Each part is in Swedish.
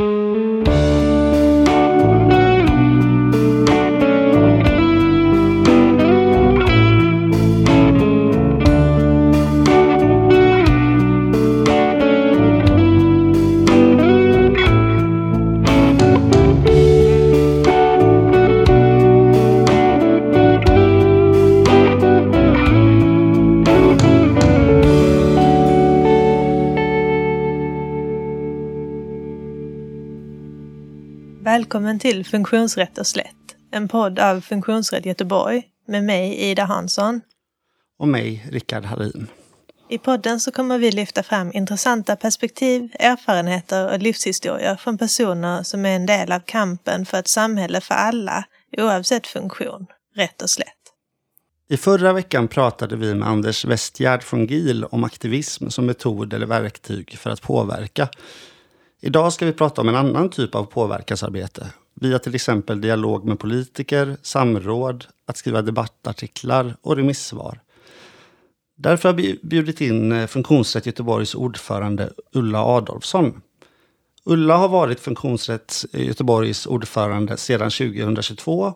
Välkommen till Funktionsrätt och slätt, en podd av Funktionsrätt Göteborg med mig Ida Hansson. Och mig Rickard Harin. I podden så kommer vi lyfta fram intressanta perspektiv, erfarenheter och livshistorier från personer som är en del av kampen för ett samhälle för alla, oavsett funktion, rätt och slätt. I förra veckan pratade vi med Anders Westgärd från GIL om aktivism som metod eller verktyg för att påverka Idag ska vi prata om en annan typ av påverkansarbete. Via till exempel dialog med politiker, samråd, att skriva debattartiklar och remissvar. Därför har vi bjudit in eh, Funktionsrätt Göteborgs ordförande Ulla Adolfsson. Ulla har varit Funktionsrätt eh, Göteborgs ordförande sedan 2022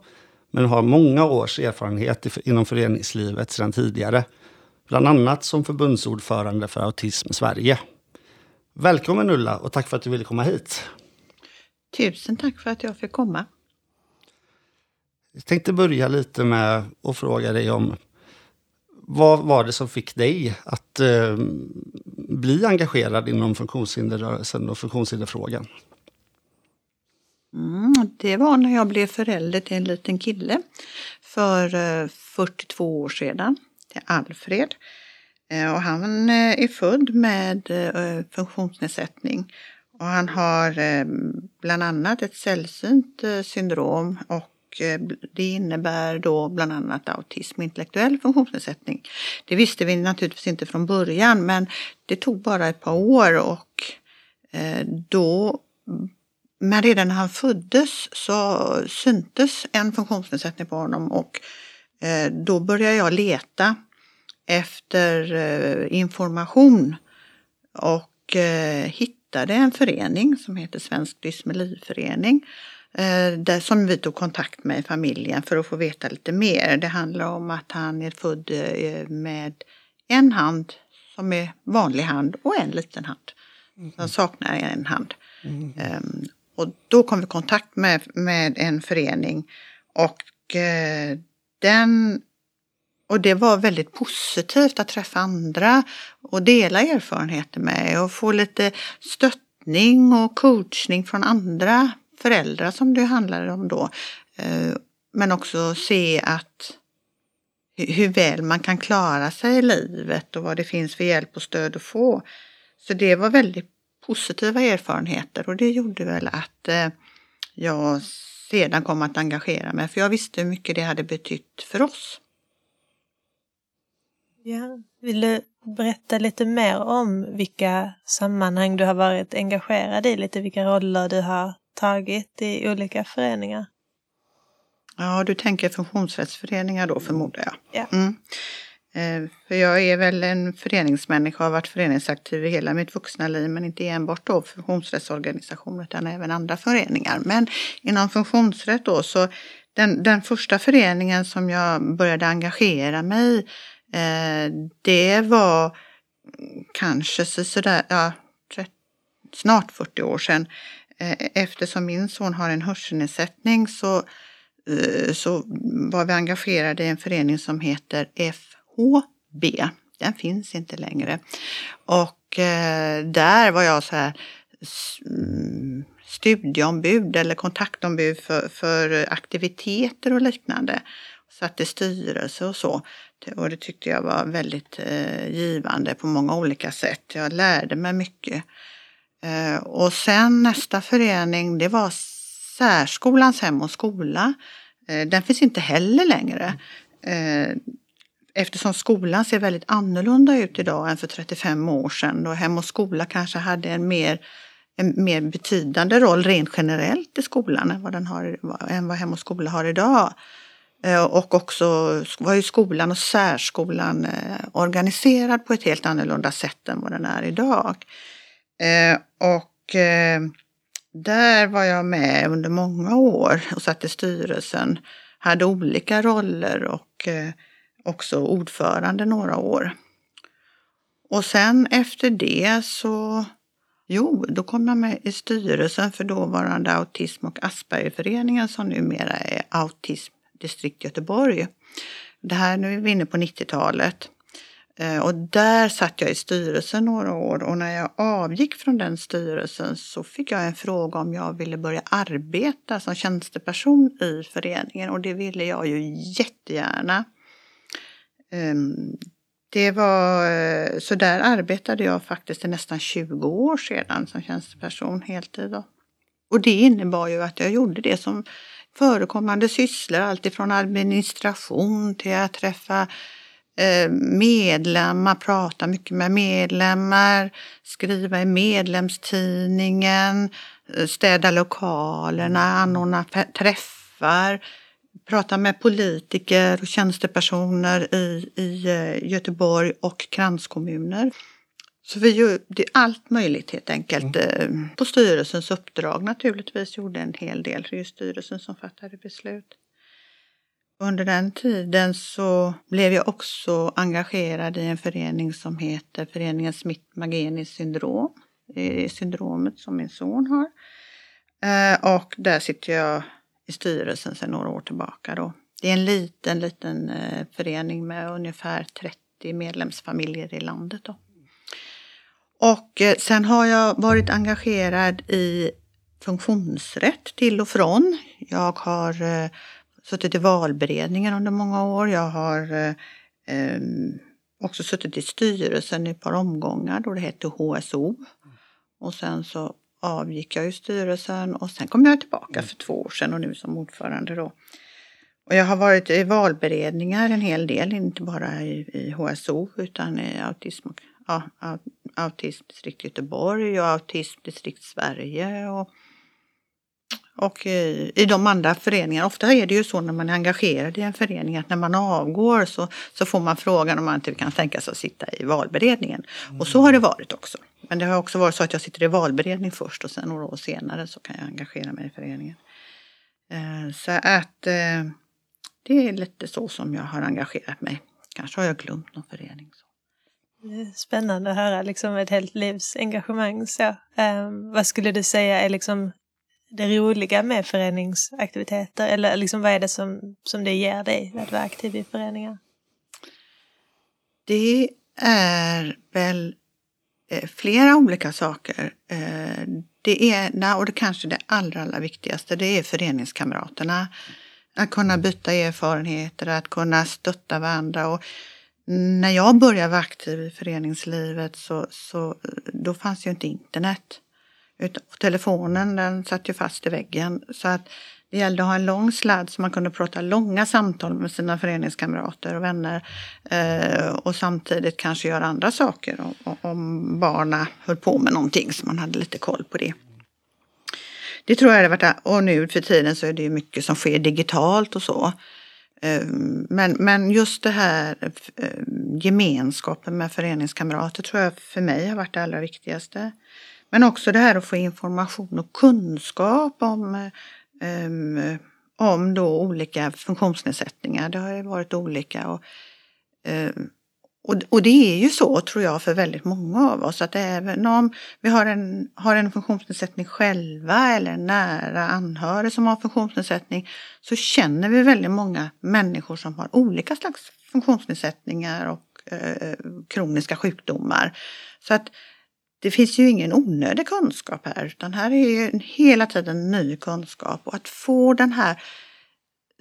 men har många års erfarenhet inom föreningslivet sedan tidigare. Bland annat som förbundsordförande för Autism Sverige. Välkommen Ulla och tack för att du ville komma hit. Tusen tack för att jag fick komma. Jag tänkte börja lite med att fråga dig om vad var det som fick dig att eh, bli engagerad inom funktionshinderrörelsen och funktionshinderfrågan? Mm, det var när jag blev förälder till en liten kille för eh, 42 år sedan, till Alfred. Eh, och han eh, är född med eh, funktionsnedsättning. Och han har eh, bland annat ett sällsynt eh, syndrom och eh, det innebär då bland annat autism och intellektuell funktionsnedsättning. Det visste vi naturligtvis inte från början men det tog bara ett par år och då men redan när han föddes så syntes en funktionsnedsättning på honom och då började jag leta efter information och hitta hittade en förening som heter Svensk Dysmeliförening eh, där som vi tog kontakt med i familjen för att få veta lite mer. Det handlar om att han är född eh, med en hand som är vanlig hand och en liten hand. Mm. Han saknar en hand. Mm. Um, och då kom vi i kontakt med, med en förening och uh, den och det var väldigt positivt att träffa andra och dela erfarenheter med och få lite stöttning och coachning från andra föräldrar som det handlade om då. Eh, men också se att hur väl man kan klara sig i livet och vad det finns för hjälp och stöd att få. Så det var väldigt positiva erfarenheter och det gjorde väl att eh, jag sedan kom att engagera mig för jag visste hur mycket det hade betytt för oss. Ja. Vill du berätta lite mer om vilka sammanhang du har varit engagerad i, lite vilka roller du har tagit i olika föreningar? Ja, du tänker funktionsrättsföreningar då förmodar jag. Ja. Mm. Eh, för jag är väl en föreningsmänniska och har varit föreningsaktiv i hela mitt vuxna liv men inte enbart då funktionsrättsorganisationer utan även andra föreningar. Men inom funktionsrätt då så den, den första föreningen som jag började engagera mig i Eh, det var kanske sådär, ja, snart 40 år sedan. Eh, eftersom min son har en hörselnedsättning så, eh, så var vi engagerade i en förening som heter FHB. Den finns inte längre. Och där var jag så här mm, studieombud eller kontaktombud för, för aktiviteter och liknande. Satt i styrelse och så. Och det tyckte jag var väldigt eh, givande på många olika sätt. Jag lärde mig mycket. Eh, och sen nästa förening, det var Särskolans hem och skola. Eh, den finns inte heller längre. Eh, eftersom skolan ser väldigt annorlunda ut idag än för 35 år sedan. Och hem och skola kanske hade en mer en mer betydande roll rent generellt i skolan än vad, den har, än vad Hem och skola har idag. Eh, och också var ju skolan och särskolan eh, organiserad på ett helt annorlunda sätt än vad den är idag. Eh, och Där var jag med under många år och satt i styrelsen. Hade olika roller och också ordförande några år. Och sen efter det så, jo, då kom jag med i styrelsen för dåvarande Autism och Aspergerföreningen som numera är Autism distrikt Göteborg. Det här, nu är vi inne på 90-talet. Eh, och där satt jag i styrelsen några år och när jag avgick från den styrelsen så fick jag en fråga om jag ville börja arbeta som tjänsteperson i föreningen och det ville jag ju jättegärna. Ehm, det var, eh, så där arbetade jag faktiskt i nästan 20 år sedan som tjänsteperson heltid. Då. Och det innebar ju att jag gjorde det som förekommande sysslor, alltifrån administration till att träffa eh, medlemmar, prata mycket med medlemmar, skriva i medlemstidningen, eh, städa lokalerna, anordna träffar, prata med politiker och tjänstepersoner i, i eh, Göteborg och kranskommuner. Så vi gjorde allt möjligt helt enkelt. Mm. På styrelsens uppdrag naturligtvis gjorde en hel del. Det är ju styrelsen som fattade beslut. Under den tiden så blev jag också engagerad i en förening som heter Föreningen Smith-Magenis syndrom. Det är syndromet som min son har. Eh, och där sitter jag i styrelsen sedan några år tillbaka. Då. Det är en liten, liten eh, förening med ungefär 30 medlemsfamiljer i landet. Då. Och eh, sen har jag varit engagerad i funktionsrätt till och från. Jag har eh, suttit i valberedningen under många år. Jag har eh, också suttit i styrelsen i ett par omgångar då det hette HSO. Och sen så avgick jag i styrelsen och sen kom jag tillbaka för två år sedan och nu som ordförande då. Och jag har varit i valberedningar en hel del, inte bara i, i HSO utan i autism, och Autismdistrikt Göteborg och Autismdistrikt Sverige och och i, i de andra föreningarna, ofta är det ju så när man är engagerad i en förening att när man avgår så, så får man frågan om man inte kan tänka sig att sitta i valberedningen. Mm. Och så har det varit också. Men det har också varit så att jag sitter i valberedning först och sen några år senare så kan jag engagera mig i föreningen. Eh, så att eh, det är lite så som jag har engagerat mig. Kanske har jag glömt någon förening. Spännande att höra liksom ett helt livs engagemang. Så, eh, vad skulle du säga är liksom det roliga med föreningsaktiviteter? Eller liksom vad är det som, som det ger dig att vara aktiv i föreningar? Det är väl eh, flera olika saker. Eh, det ena och det kanske det allra, allra viktigaste det är föreningskamraterna. Att kunna byta erfarenheter, att kunna stötta varandra. Och när jag började vara aktiv i föreningslivet så, så då fanns ju inte internet. Utan telefonen den satt ju fast i väggen. Så att det gällde att ha en lång sladd så man kunde prata långa samtal med sina föreningskamrater och vänner. Eh, och samtidigt kanske göra andra saker om, om barna höll på med någonting så man hade lite koll på det. Det tror jag det varit, och nu för tiden så är det mycket som sker digitalt och så. Eh, men, men just det här eh, gemenskapen med föreningskamrater tror jag för mig har varit det allra viktigaste. Men också det här att få information och kunskap om, um, om då olika funktionsnedsättningar. Det har ju varit olika. Och, um, och, och, det är ju så, tror jag, för väldigt många av oss att även om vi har en, har en funktionsnedsättning själva eller en nära anhörig som har funktionsnedsättning så känner vi väldigt många människor som har olika slags funktionsnedsättningar och eh, kroniska sjukdomar. Så att det finns ju ingen onödig kunskap här utan här är ju hela tiden ny kunskap och att få den här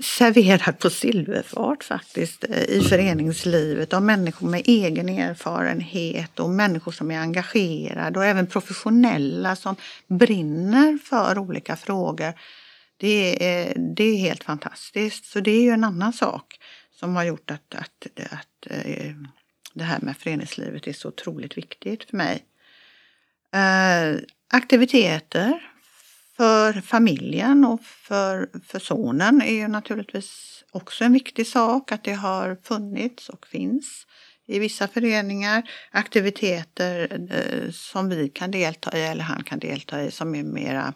serverad på silverfart faktiskt eh, i föreningslivet av människor med egen erfarenhet och människor som är engagerade och även professionella som brinner för olika frågor. Det är, det är helt fantastiskt. Så det är ju en annan sak som har gjort att, att, att eh, det här med föreningslivet är så otroligt viktigt för mig. Eh, aktiviteter för familjen och för, för sonen är ju naturligtvis också en viktig sak att det har funnits och finns i vissa föreningar. Aktiviteter eh, som vi kan delta i eller han kan delta i som är mera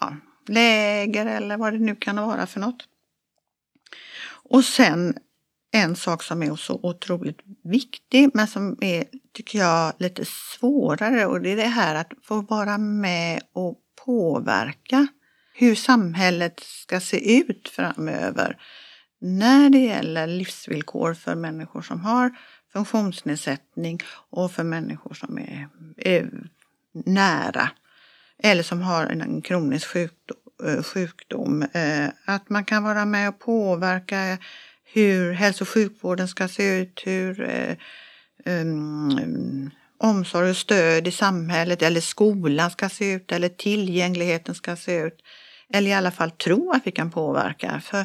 ja, läger eller vad det nu kan vara för något. Och sen en sak som är så otroligt viktig men som är, tycker jag, lite svårare och det är det här att få vara med och påverka hur samhället ska se ut framöver när det gäller livsvillkor för människor som har funktionsnedsättning och för människor som är, är nära eller som har en kronisk eh, sjukdom. Sjukdom. Att man kan vara med och påverka hur hälso och sjukvården ska se ut, hur um, omsorg och stöd i samhället eller skolan ska se ut eller tillgängligheten ska se ut. Eller i alla fall tro att vi kan påverka. För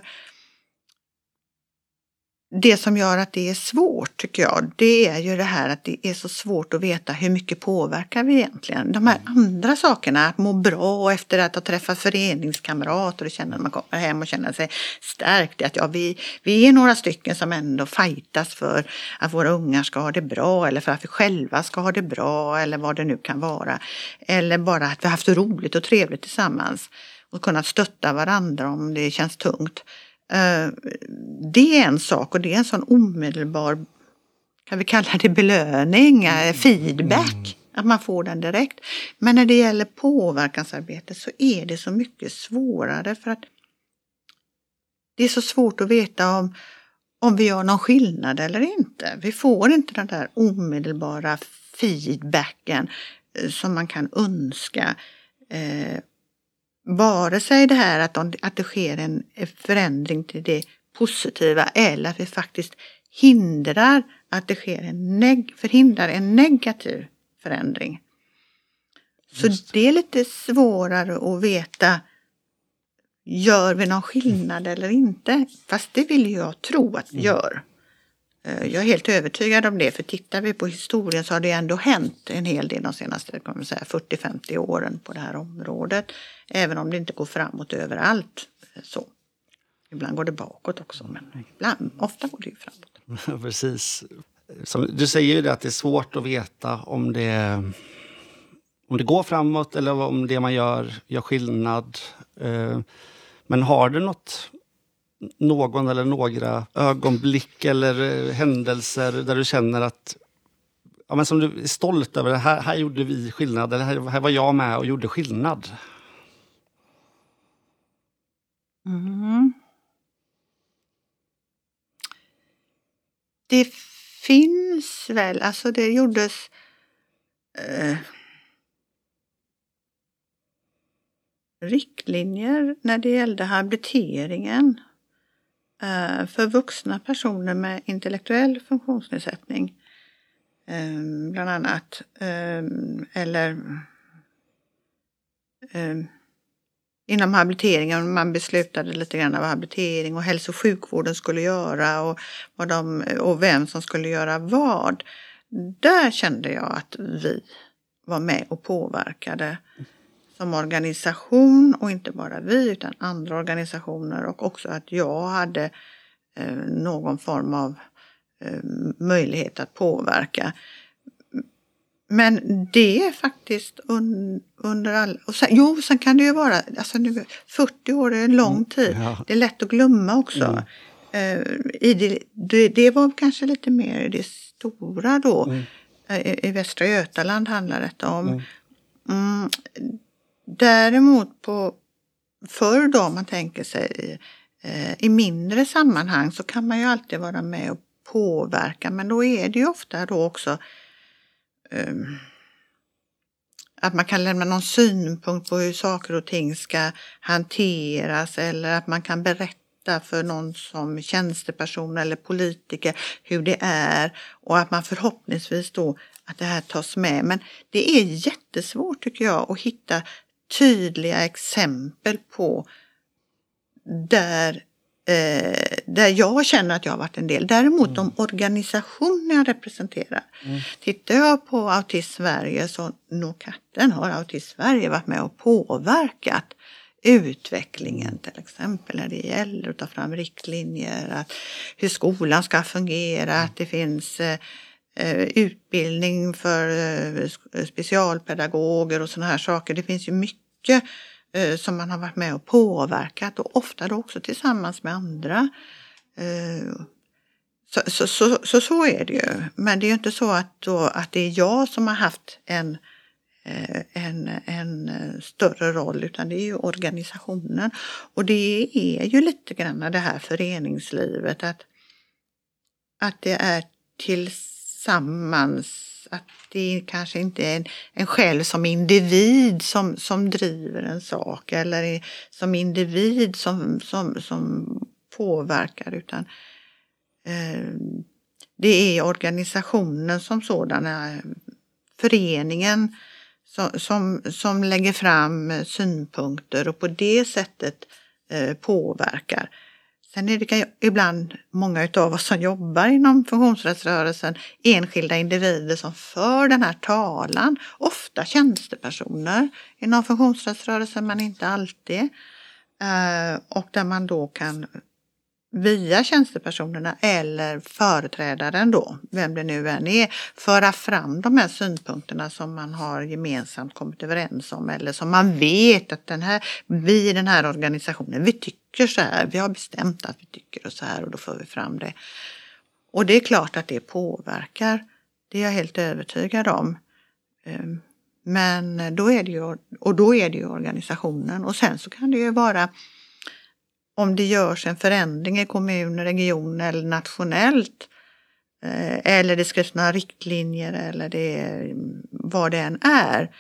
det som gör att det är svårt tycker jag, det är ju det här att det är så svårt att veta hur mycket påverkar vi egentligen. De här andra sakerna, att må bra efter att ha träffat föreningskamrater och känna att man kommer hem och känner sig stärkt. Att ja, vi, vi är några stycken som ändå fightas för att våra ungar ska ha det bra eller för att vi själva ska ha det bra eller vad det nu kan vara. Eller bara att vi har haft roligt och trevligt tillsammans och kunnat stötta varandra om det känns tungt. Eh, det är en sak och det är en sån omedelbar, kan vi kalla det belöning, eh, mm. feedback. Mm. Att man får den direkt. Men när det gäller påverkansarbete så är det så mycket svårare för att det är så svårt att veta om, om vi gör någon skillnad eller inte. Vi får inte den där omedelbara feedbacken eh, som man kan önska. Vare sig det här att, de, att det sker en förändring till det positiva eller att vi faktiskt hindrar att det sker en, neg förhindrar en negativ förändring. Så det. det är lite svårare att veta Gör vi någon skillnad eller inte? Fast det vill jag tro att vi mm. gör. Eh, jag är helt övertygad om det, för tittar vi på historien så har det ändå hänt en hel del de senaste 40-50 åren på det här området. Även om det inte går framåt överallt. Eh, så. Ibland går det bakåt också, men ibland, ofta går det ju framåt. Precis. Som du säger ju det att det är svårt att veta om det, om det går framåt eller om det man gör gör skillnad. Eh, men har du något någon eller några ögonblick eller eh, händelser där du känner att ja, men som du är stolt över, här, här gjorde vi skillnad, eller här, här var jag med och gjorde skillnad? Mm. Det finns väl, alltså det gjordes eh, riktlinjer när det gällde habiliteringen Eh, för vuxna personer med intellektuell funktionsnedsättning. Ehm, bland annat. Ehm, eller ehm, inom habiliteringen, man beslutade lite grann vad habilitering och hälso och sjukvården skulle göra och, vad de, och vem som skulle göra vad. Där kände jag att vi var med och påverkade mm som organisation och inte bara vi utan andra organisationer och också att jag hade eh, någon form av eh, möjlighet att påverka. Men det är faktiskt un, under all... Och sen, jo, sen kan det ju vara... Alltså nu, 40 år är en lång mm, tid. Mm, ja. Det är lätt att glömma också. Mm. Uh, i det, det, det, var kanske lite mer det stora då. Mm. I, I Västra Götaland handlar detta om. Däremot på förr då, om man tänker sig eh, i mindre sammanhang så kan man ju alltid vara med och påverka men då är det ju ofta då också um, att man kan lämna någon synpunkt på hur saker och ting ska hanteras eller att man kan berätta för någon som tjänsteperson eller politiker hur det är och att man förhoppningsvis då att det här tas med. Men det är jättesvårt tycker jag att hitta tydliga exempel på där, eh, där jag känner att jag har varit en del. Däremot mm. de organisationer jag representerar. Mm. Tittar jag på Autism Sverige så nog katten har Autism Sverige varit med och påverkat utvecklingen till exempel när det gäller att ta fram riktlinjer, att hur skolan ska fungera, att det finns eh, Eh, Eh, utbildning för eh, eh, specialpedagoger och sådana här saker. Det finns ju mycket som man har varit med och påverkat och ofta då också tillsammans med andra. Så, så, så, så, så är det ju. Men det är ju inte så att, då, att det är jag som har haft en, en, en större roll utan det är ju organisationen. Och det är ju lite grann det här föreningslivet att, att det är tillsammans att det kanske inte är en, en själv som individ som, som driver en sak eller som individ som, som, som påverkar utan eh, det är organisationen som sådan. föreningen som, som, som lägger fram synpunkter och på det sättet eh, påverkar. Sen är det ibland många av oss som jobbar inom funktionsrättsrörelsen enskilda individer som för den här talan. Ofta tjänstepersoner inom funktionsrättsrörelsen men inte alltid. Eh, och där man då kan via tjänstepersonerna eller företrädaren då, vem det nu än är, föra fram de här synpunkterna som man har gemensamt kommit överens om eller som man vet att den här, vi i den här organisationen, vi tycker så här, vi har bestämt att vi tycker så här och då för vi fram det. Och det är klart att det påverkar, det är jag helt övertygad om. Ehm, men då är det ju, och då är det ju organisationen och sen så kan det ju vara om det görs en förändring i kommun, region eller nationellt eh, eller det skrivs några riktlinjer eller det, vad det än är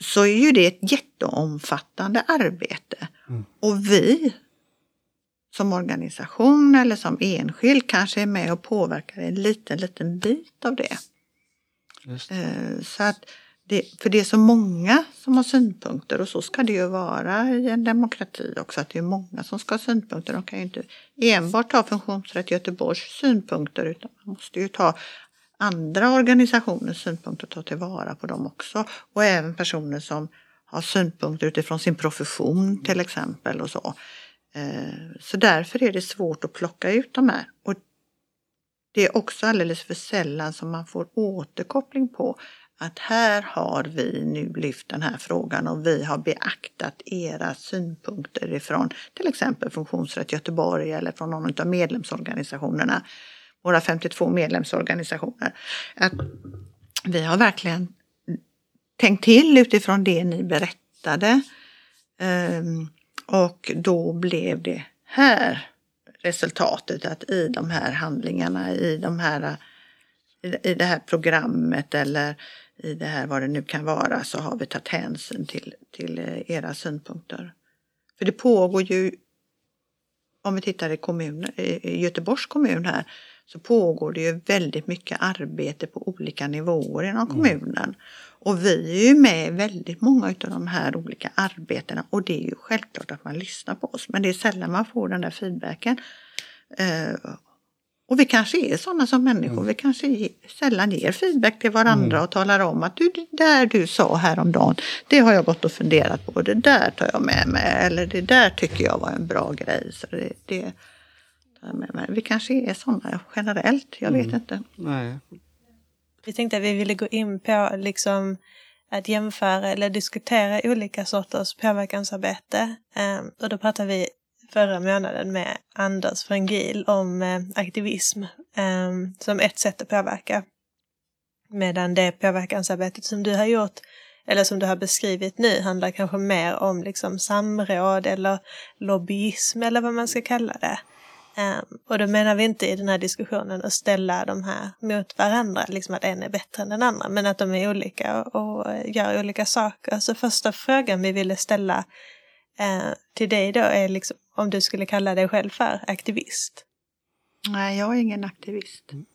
så är ju det ett jätteomfattande arbete. Mm. Och vi som organisation eller som enskild kanske är med och påverkar en liten, liten bit av det. det. Eh, så att det, för det är så många som har synpunkter och så ska det ju vara i en demokrati också, att det är många som ska ha synpunkter. De kan ju inte enbart ta Funktionsrätt Göteborgs synpunkter utan man måste ju ta andra organisationers synpunkter och ta tillvara på dem också. Och även personer som har synpunkter utifrån sin profession till exempel och så. Eh, så därför är det svårt att plocka ut de här. Och det är också alldeles för sällan som man får återkoppling på att här har vi nu lyft den här frågan och vi har beaktat era synpunkter ifrån till exempel Funktionsrätt Göteborg eller från någon av medlemsorganisationerna, våra 52 medlemsorganisationer. Att vi har verkligen tänkt till utifrån det ni berättade. Ehm, och då blev det här resultatet att i de här handlingarna, i de här i det här programmet eller i det här vad det nu kan vara så har vi tagit hänsyn till, till eh, era synpunkter. För det pågår ju, om vi tittar i, kommun, i Göteborgs kommun här, så pågår det ju väldigt mycket arbete på olika nivåer inom mm. kommunen. Mm. Och vi är ju med i väldigt många av de här olika arbetena och det är ju självklart att man lyssnar på oss men det är sällan man får den där feedbacken. Eh, och vi kanske är sådana som människor. Mm. Vi kanske sällan ger feedback till varandra mm. och talar om att du, det där du sa häromdagen, det har jag gått och funderat på. Det där tar jag med mig. Eller det där tycker jag var en bra grej. Så det, det tar jag med mig. Vi kanske är sådana generellt. Jag vet mm. inte. Nej. Vi tänkte att vi ville gå in på liksom att jämföra eller diskutera olika sorters påverkansarbete. Um, och då pratar vi förra månaden med Anders Frangil om eh, aktivism ehm, som ett sätt att påverka. Medan det påverkansarbetet som du har gjort, eller som du har beskrivit nu, handlar kanske mer om liksom samråd eller lobbyism eller vad man ska kalla det. Um, och då menar vi inte i den här diskussionen att ställa de här mot varandra, liksom att en är bättre än den andra, men att de är olika och, och gör olika saker. Så första frågan vi ville ställa uh, till dig då är liksom, om du skulle kalla dig själv för aktivist? Nej, jag är ingen aktivist. Mm.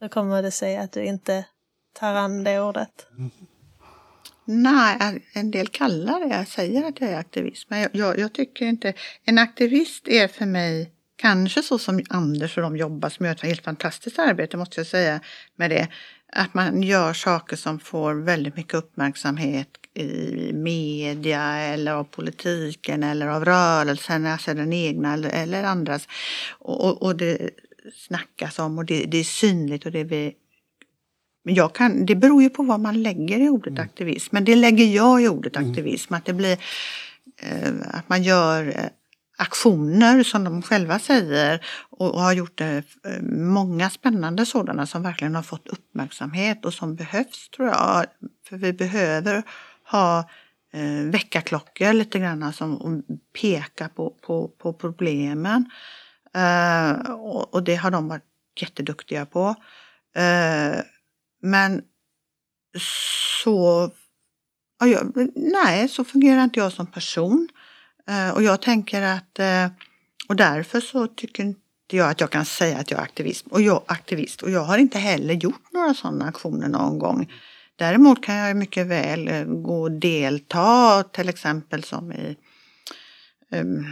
Hur kommer det sig att du inte tar an det ordet? Mm. Nej, en del kallar det, jag säger att jag är aktivist, men jag, jag, jag, tycker inte... En aktivist är för mig kanske så som Anders och de jobbar, som gör ett helt fantastiskt arbete måste jag säga med det. Att man gör saker som får väldigt mycket uppmärksamhet i media eller av politiken eller av rörelsen, alltså den egna eller, andras. Och, och, det snackas om och det, det, är synligt och det vi Men jag kan, det beror ju på vad man lägger i ordet aktivism. Men det lägger jag i ordet aktivism. Att det blir eh, att man gör eh, aktioner som de själva säger och, och har gjort eh, många spännande sådana som verkligen har fått uppmärksamhet och som behövs tror jag. För vi behöver ha eh, väckarklockor lite grann som pekar på, på, på problemen. Eh, och, och, det har de varit jätteduktiga på. Eh, men så, ja, nej, så fungerar inte jag som person. Eh, och jag tänker att, eh, och därför så tycker inte jag att jag kan säga att jag är aktivist. Och jag, aktivist. Och jag har inte heller gjort några sådana aktioner någon gång. Däremot kan jag mycket väl eh, gå och delta till exempel som i um,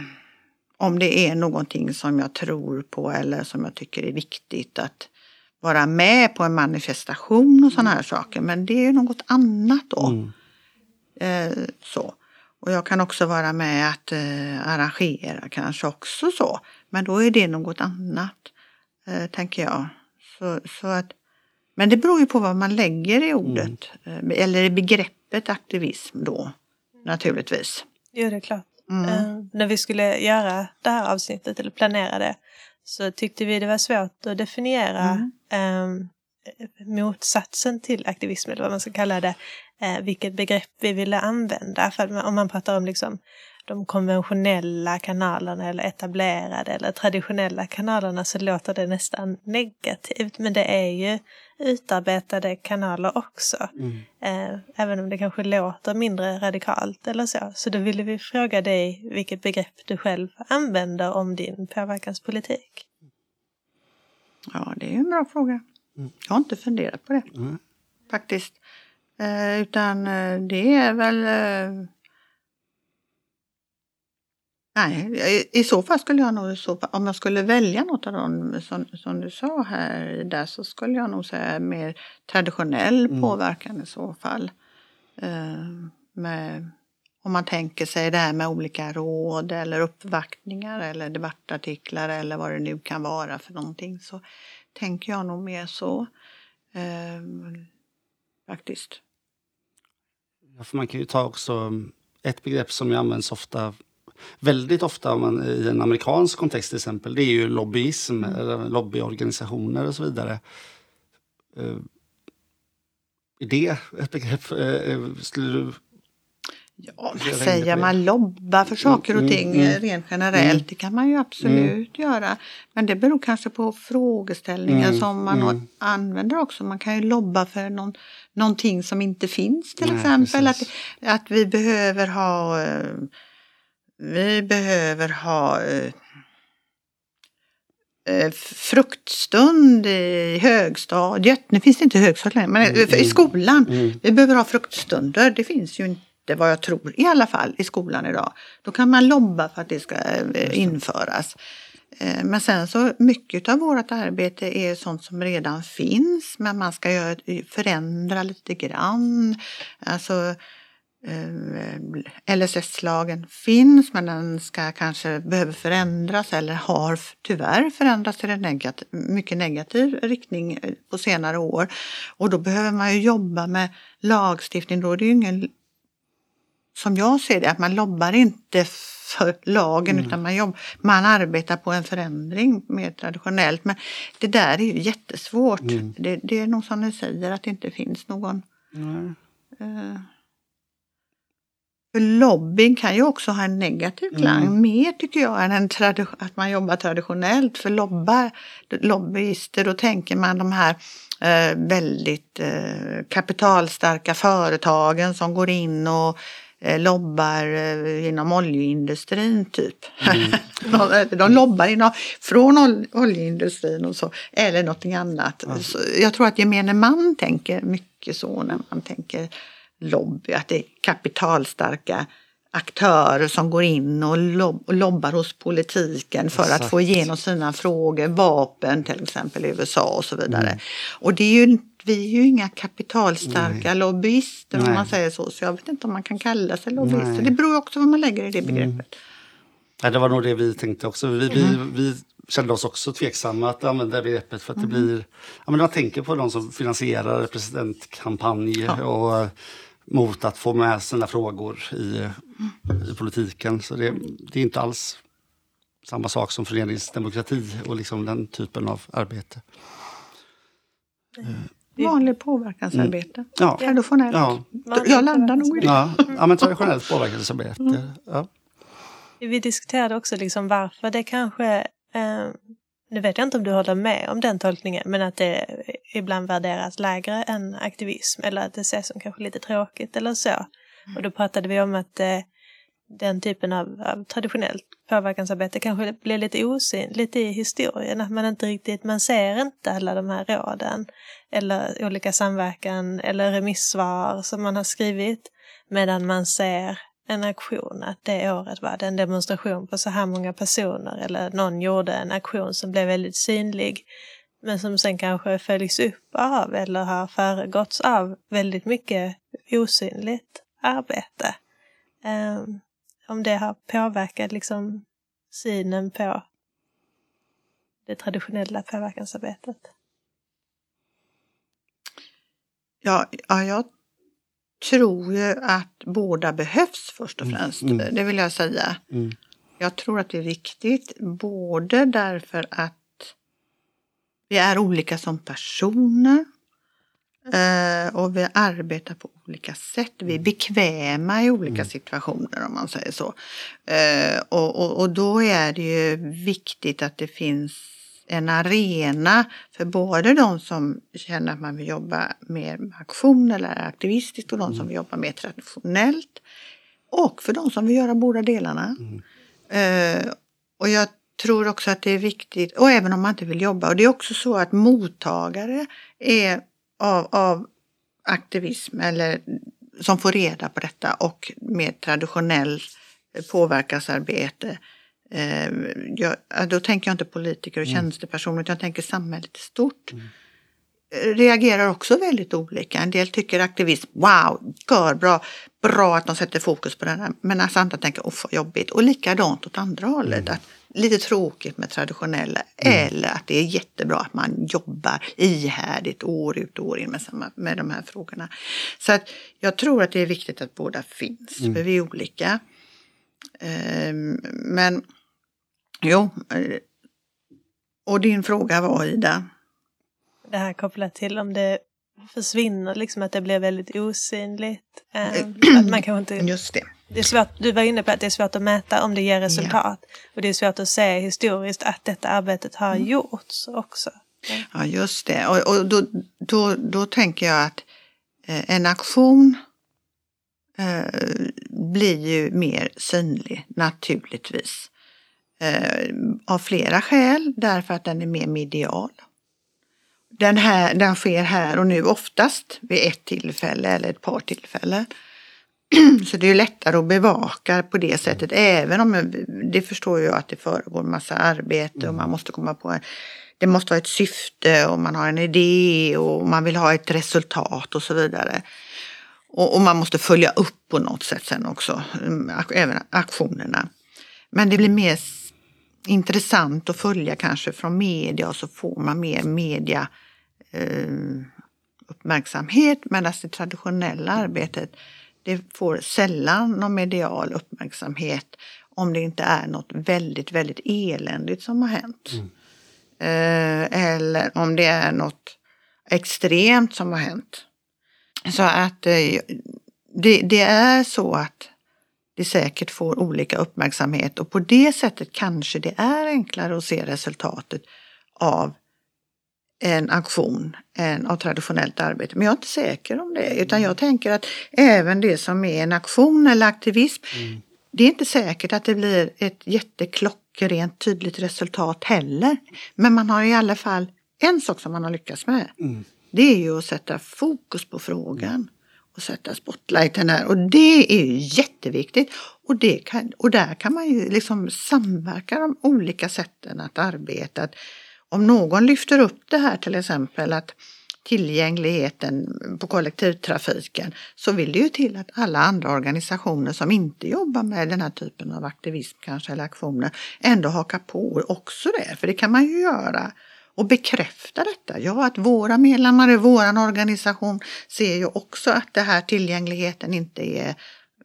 om det är någonting som jag tror på eller som jag tycker är viktigt att vara med på en manifestation och sådana här saker. Men det är något annat då. Mm. Eh, så. Och jag kan också vara med att eh, arrangera kanske också så. Men då är det något annat, eh, tänker jag. Så, så att, men det beror ju på vad man lägger i ordet, mm. eller i begreppet aktivism då, naturligtvis. Jo, det är klart. Mm. Uh, när vi skulle göra det här avsnittet, eller planera det, så tyckte vi det var svårt att definiera mm. um, motsatsen till aktivism, eller vad man ska kalla det, eh, vilket begrepp vi ville använda. För om man pratar om liksom de konventionella kanalerna eller etablerade eller traditionella kanalerna så låter det nästan negativt. Men det är ju utarbetade kanaler också. Mm. Eh, även om det kanske låter mindre radikalt eller så. Så då ville vi fråga dig vilket begrepp du själv använder om din påverkanspolitik. Ja, det är en bra fråga. Mm. Jag har inte funderat på det mm. faktiskt. Eh, utan eh, det är väl... Eh, nej, i, så fall skulle jag nog, så, om jag skulle välja något av dem som, som du sa här där så skulle jag nog säga mer traditionell mm. påverkan i så fall. Eh, med, om man tänker sig det här med olika råd eller uppvaktningar eller debattartiklar eller vad det nu kan vara för någonting så tänker jag nog mer så. Eh, faktiskt. Ja, för man kan ju ta också ett begrepp som används ofta väldigt ofta om man, i en amerikansk kontext till exempel, det är ju lobbyism, mm. eller lobbyorganisationer och så vidare. Uh, är det ett begrepp? Uh, skulle du Ja, säger man? Lobba för saker och mm, ting mm, mm, rent generellt. Mm. Det kan man ju absolut mm. göra. Men det beror kanske på frågeställningen mm, som man använder också. Man kan ju lobba för någon, någonting som inte finns till Nej, exempel. Att, att vi behöver ha eh, vi behöver ha eh, eh, fruktstund i högstadiet. Nu finns det inte högstadiet längre, men i skolan. Vi behöver ha fruktstunder. Det finns ju inte vad jag tror, i alla fall i skolan idag. Då kan man lobba för att det ska eh, införas. Eh, men sen så mycket av vårt arbete är sånt som redan finns men man ska förändra lite grann. Alltså LSS-lagen finns men den ska kanske behöver förändras eller har tyvärr förändrats till en negativ, mycket negativ riktning på senare år. Och då behöver man ju jobba med lagstiftning. Då är det ju ingen som jag ser det, att man lobbar inte för lagen mm. utan man, jobb, man arbetar på en förändring mer traditionellt. Men det där är ju jättesvårt. Mm. Det, det, är nog som ni säger att det inte finns någon... Mm. Uh, för lobbying kan ju också ha en negativ klang, mm. mer tycker jag än en att man jobbar traditionellt. För lobbar, lobbyister, då tänker man de här eh, väldigt eh, kapitalstarka företagen som går in och Eh, lobbar eh, inom oljeindustrin typ. Mm. de, de lobbar inom, från oljeindustrin och så, eller någonting annat. Mm. Jag tror att gemene man tänker mycket så när man tänker lobby, att det är kapitalstarka aktörer som går in och, lob och lobbar hos politiken för Exakt. att få igenom sina frågor, vapen till exempel i USA och så vidare. Mm. Och det är ju vi är ju inga kapitalstarka Nej. lobbyister Nej. om man säger så. Så jag vet inte om man kan kalla sig lobbyister. Det beror också på vad man lägger i det mm. begreppet. Ja, det var nog det vi tänkte också. Vi, vi, vi kände oss också tveksamma att använda begreppet för att det blir... Ja, men man tänker på de som finansierar presidentkampanj Ja. och mot att få med sina frågor i, i politiken. Så det, det är inte alls samma sak som föreningsdemokrati och liksom den typen av arbete. Vanligt påverkansarbete. Ja, Traditionellt. ja, Jag landar nog i det. ja, ja men traditionellt påverkansarbete. Ja. Vi diskuterade också liksom varför det kanske, eh, nu vet jag inte om du håller med om den tolkningen, men att det ibland värderas lägre än aktivism eller att det ses som kanske lite tråkigt eller så. Och då pratade vi om att eh, den typen av, av traditionellt påverkansarbete kanske blir lite osynligt i historien, att man inte riktigt, man ser inte alla de här råden eller olika samverkan eller remissvar som man har skrivit, medan man ser en aktion, att det året var det en demonstration på så här många personer eller någon gjorde en aktion som blev väldigt synlig men som sen kanske följs upp av eller har föregåtts av väldigt mycket osynligt arbete. Um, om det har påverkat liksom synen på det traditionella påverkansarbetet. Ja, ja, jag tror ju att båda behövs först och främst. Mm. Det vill jag säga. Mm. Jag tror att det är viktigt, både därför att vi är olika som personer eh, och vi arbetar på olika sätt. Vi är bekväma i olika situationer om man säger så. Eh, och, och, och då är det ju viktigt att det finns en arena för både de som känner att man vill jobba mer med aktion eller aktivistiskt och de som vill jobba mer traditionellt. Och för de som vill göra båda delarna. Eh, och jag tror också att det är viktigt, och även om man inte vill jobba, och det är också så att mottagare är av, av aktivism eller som får reda på detta och mer traditionell påverkansarbete. Eh, jag, då tänker jag inte politiker och tjänstepersoner utan jag tänker samhället i stort. Eh, Reagerar också väldigt olika. En del tycker aktivism, wow, gör bra, bra att de sätter fokus på här. Men alltså andra tänker, åh vad jobbigt. Och likadant åt andra hållet. Att lite tråkigt med traditionella. Eller att det är jättebra att man jobbar ihärdigt år ut och år in med, samma, med de här frågorna. Så att jag tror att det är viktigt att båda finns. För vi är olika. Ehm, men jo. eh, Och din fråga var Ida? Det här kopplat till om det försvinner, liksom att det blir väldigt osynligt. Eh, att man kanske inte Just det. Det är svårt, du var inne på att det är svårt att mäta om det ger resultat. Och det är svårt att se historiskt att detta arbetet har gjorts också. Ja, just det. Och, och då, då, då tänker jag att eh, en aktion eh, blir ju mer synlig naturligtvis. Eh, av flera skäl, därför att den är mer medial. Den, här, den sker här och nu oftast vid ett tillfälle eller ett par tillfällen. Så det är lättare att bevaka på det sättet, även om det förstår jag att det föregår massa arbete och man måste komma på en, det måste ha ett syfte och man har en idé och man vill ha ett resultat och så vidare. Och, och man måste följa upp på något sätt sen också, mm, även aktionerna. Men det blir mer intressant att följa kanske från media och så får man mer media eh, uppmärksamhet medan det traditionella arbetet det får sällan någon medial uppmärksamhet om det inte är något väldigt, väldigt eländigt som har hänt. Eh, eller om det är något extremt som har hänt. Så att eh, det, det är så att det säkert får olika uppmärksamhet och på det sättet kanske det är enklare att se resultatet av en aktion än av traditionellt arbete. Men jag är inte säker om det. Utan jag tänker att även det som är en aktion eller aktivism, det är inte säkert att det blir ett jätteklockrent tydligt resultat heller. Men man har i alla fall en sak som man har lyckats med. Det är ju att sätta fokus på frågan och sätta spotlighten här. Och det är ju jätteviktigt. Och, det kan, och där kan man ju liksom samverka de olika sätten att arbeta. Att om någon lyfter upp det här till exempel att tillgängligheten på kollektivtrafiken så vill det ju till att alla andra organisationer som inte jobbar med den här typen av aktivism kanske eller aktioner ändå hakar på också det, för det kan man ju göra och bekräfta detta. Ja, att våra medlemmar i våran organisation ser ju också att det här tillgängligheten inte är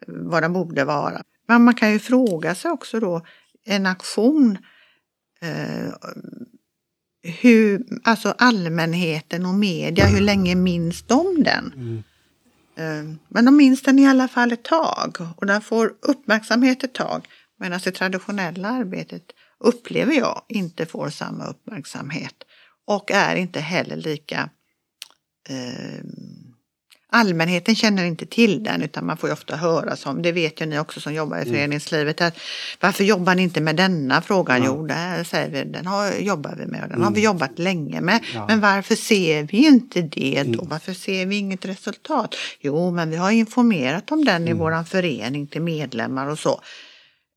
vad den borde vara. Men man kan ju fråga sig också då, en aktion eh, hur, alltså allmänheten och media, hur länge minns de den? Mm. Eh, men de minns den i alla fall ett tag och den får uppmärksamhet ett tag. Medan det traditionella arbetet upplever jag inte får samma uppmärksamhet och är inte heller lika eh, allmänheten känner inte till den utan man får ju ofta höra som, det vet ju ni också som jobbar i mm. föreningslivet, att varför jobbar ni inte med denna frågan? Ja. Jo, det säger vi, den har, jobbar vi med och den mm. har vi mm. jobbat länge med. Ja. Men varför ser vi inte det då? Mm. Varför ser vi inget resultat? Jo, men vi har informerat om den i mm. våran förening till medlemmar och så.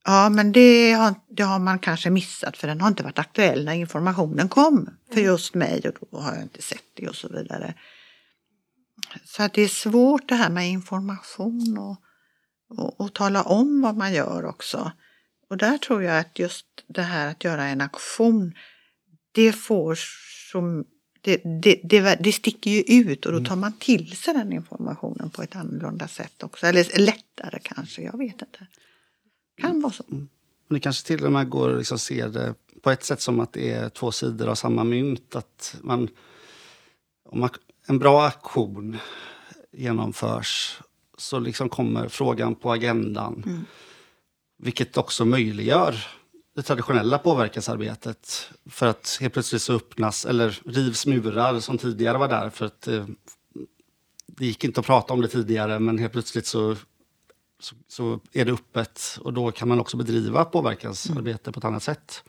Ja, men det har, det har man kanske missat för den har inte varit aktuell när informationen kom för mm. just mig och då har jag inte sett det och så vidare. Så att det är svårt det här med information och, och, och, tala om vad man gör också. Och där tror jag att just det här att göra en aktion, det får som det, det, det, det sticker ju ut och då mm. tar man till sig den informationen på ett annorlunda sätt också. Eller lättare kanske, jag vet inte. Kan vara så. Mm. Det kanske till och med går att liksom se det på ett sätt som att det är två sidor av samma mynt. Att man, om en bra aktion genomförs så liksom kommer frågan på agendan. Mm. Vilket också möjliggör det traditionella påverkansarbetet. För att helt plötsligt så öppnas, eller rivs murar som tidigare var där. För att det, eh, det gick inte att prata om det tidigare, men helt plötsligt så, så, så är det öppet. Och då kan man också bedriva påverkansarbete mm. på ett annat sätt.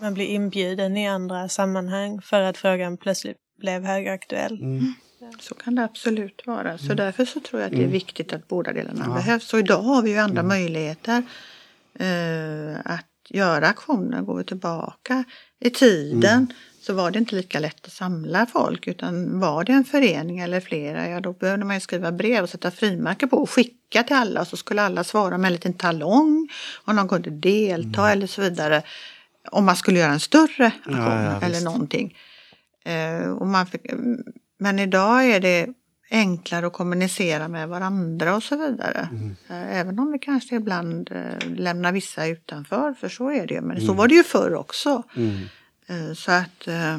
Man blir inbjuden i andra sammanhang för att frågan plötsligt blev högaktuell. Mm. Så kan det absolut vara. Så mm. därför så tror jag att det är mm. viktigt att båda delarna ja. behövs. Och idag har vi ju andra mm. möjligheter eh, att göra aktioner. Går vi tillbaka i tiden mm. Så var det inte lika lätt att samla folk utan var det en förening eller flera, ja då behövde man ju skriva brev och sätta frimärke på och skicka till alla och så skulle alla svara med en liten talong om de kunde delta mm. eller så vidare. Om man skulle göra en större aktion ja, ja, eller visst. någonting. Eh, och man fick, men idag är det enklare att kommunicera med varandra och så vidare. Mm. Eh, även om vi kanske ibland eh, lämnar vissa utanför, för så är det ju. Men mm. så var det ju förr också. Mm. Eh, så att eh,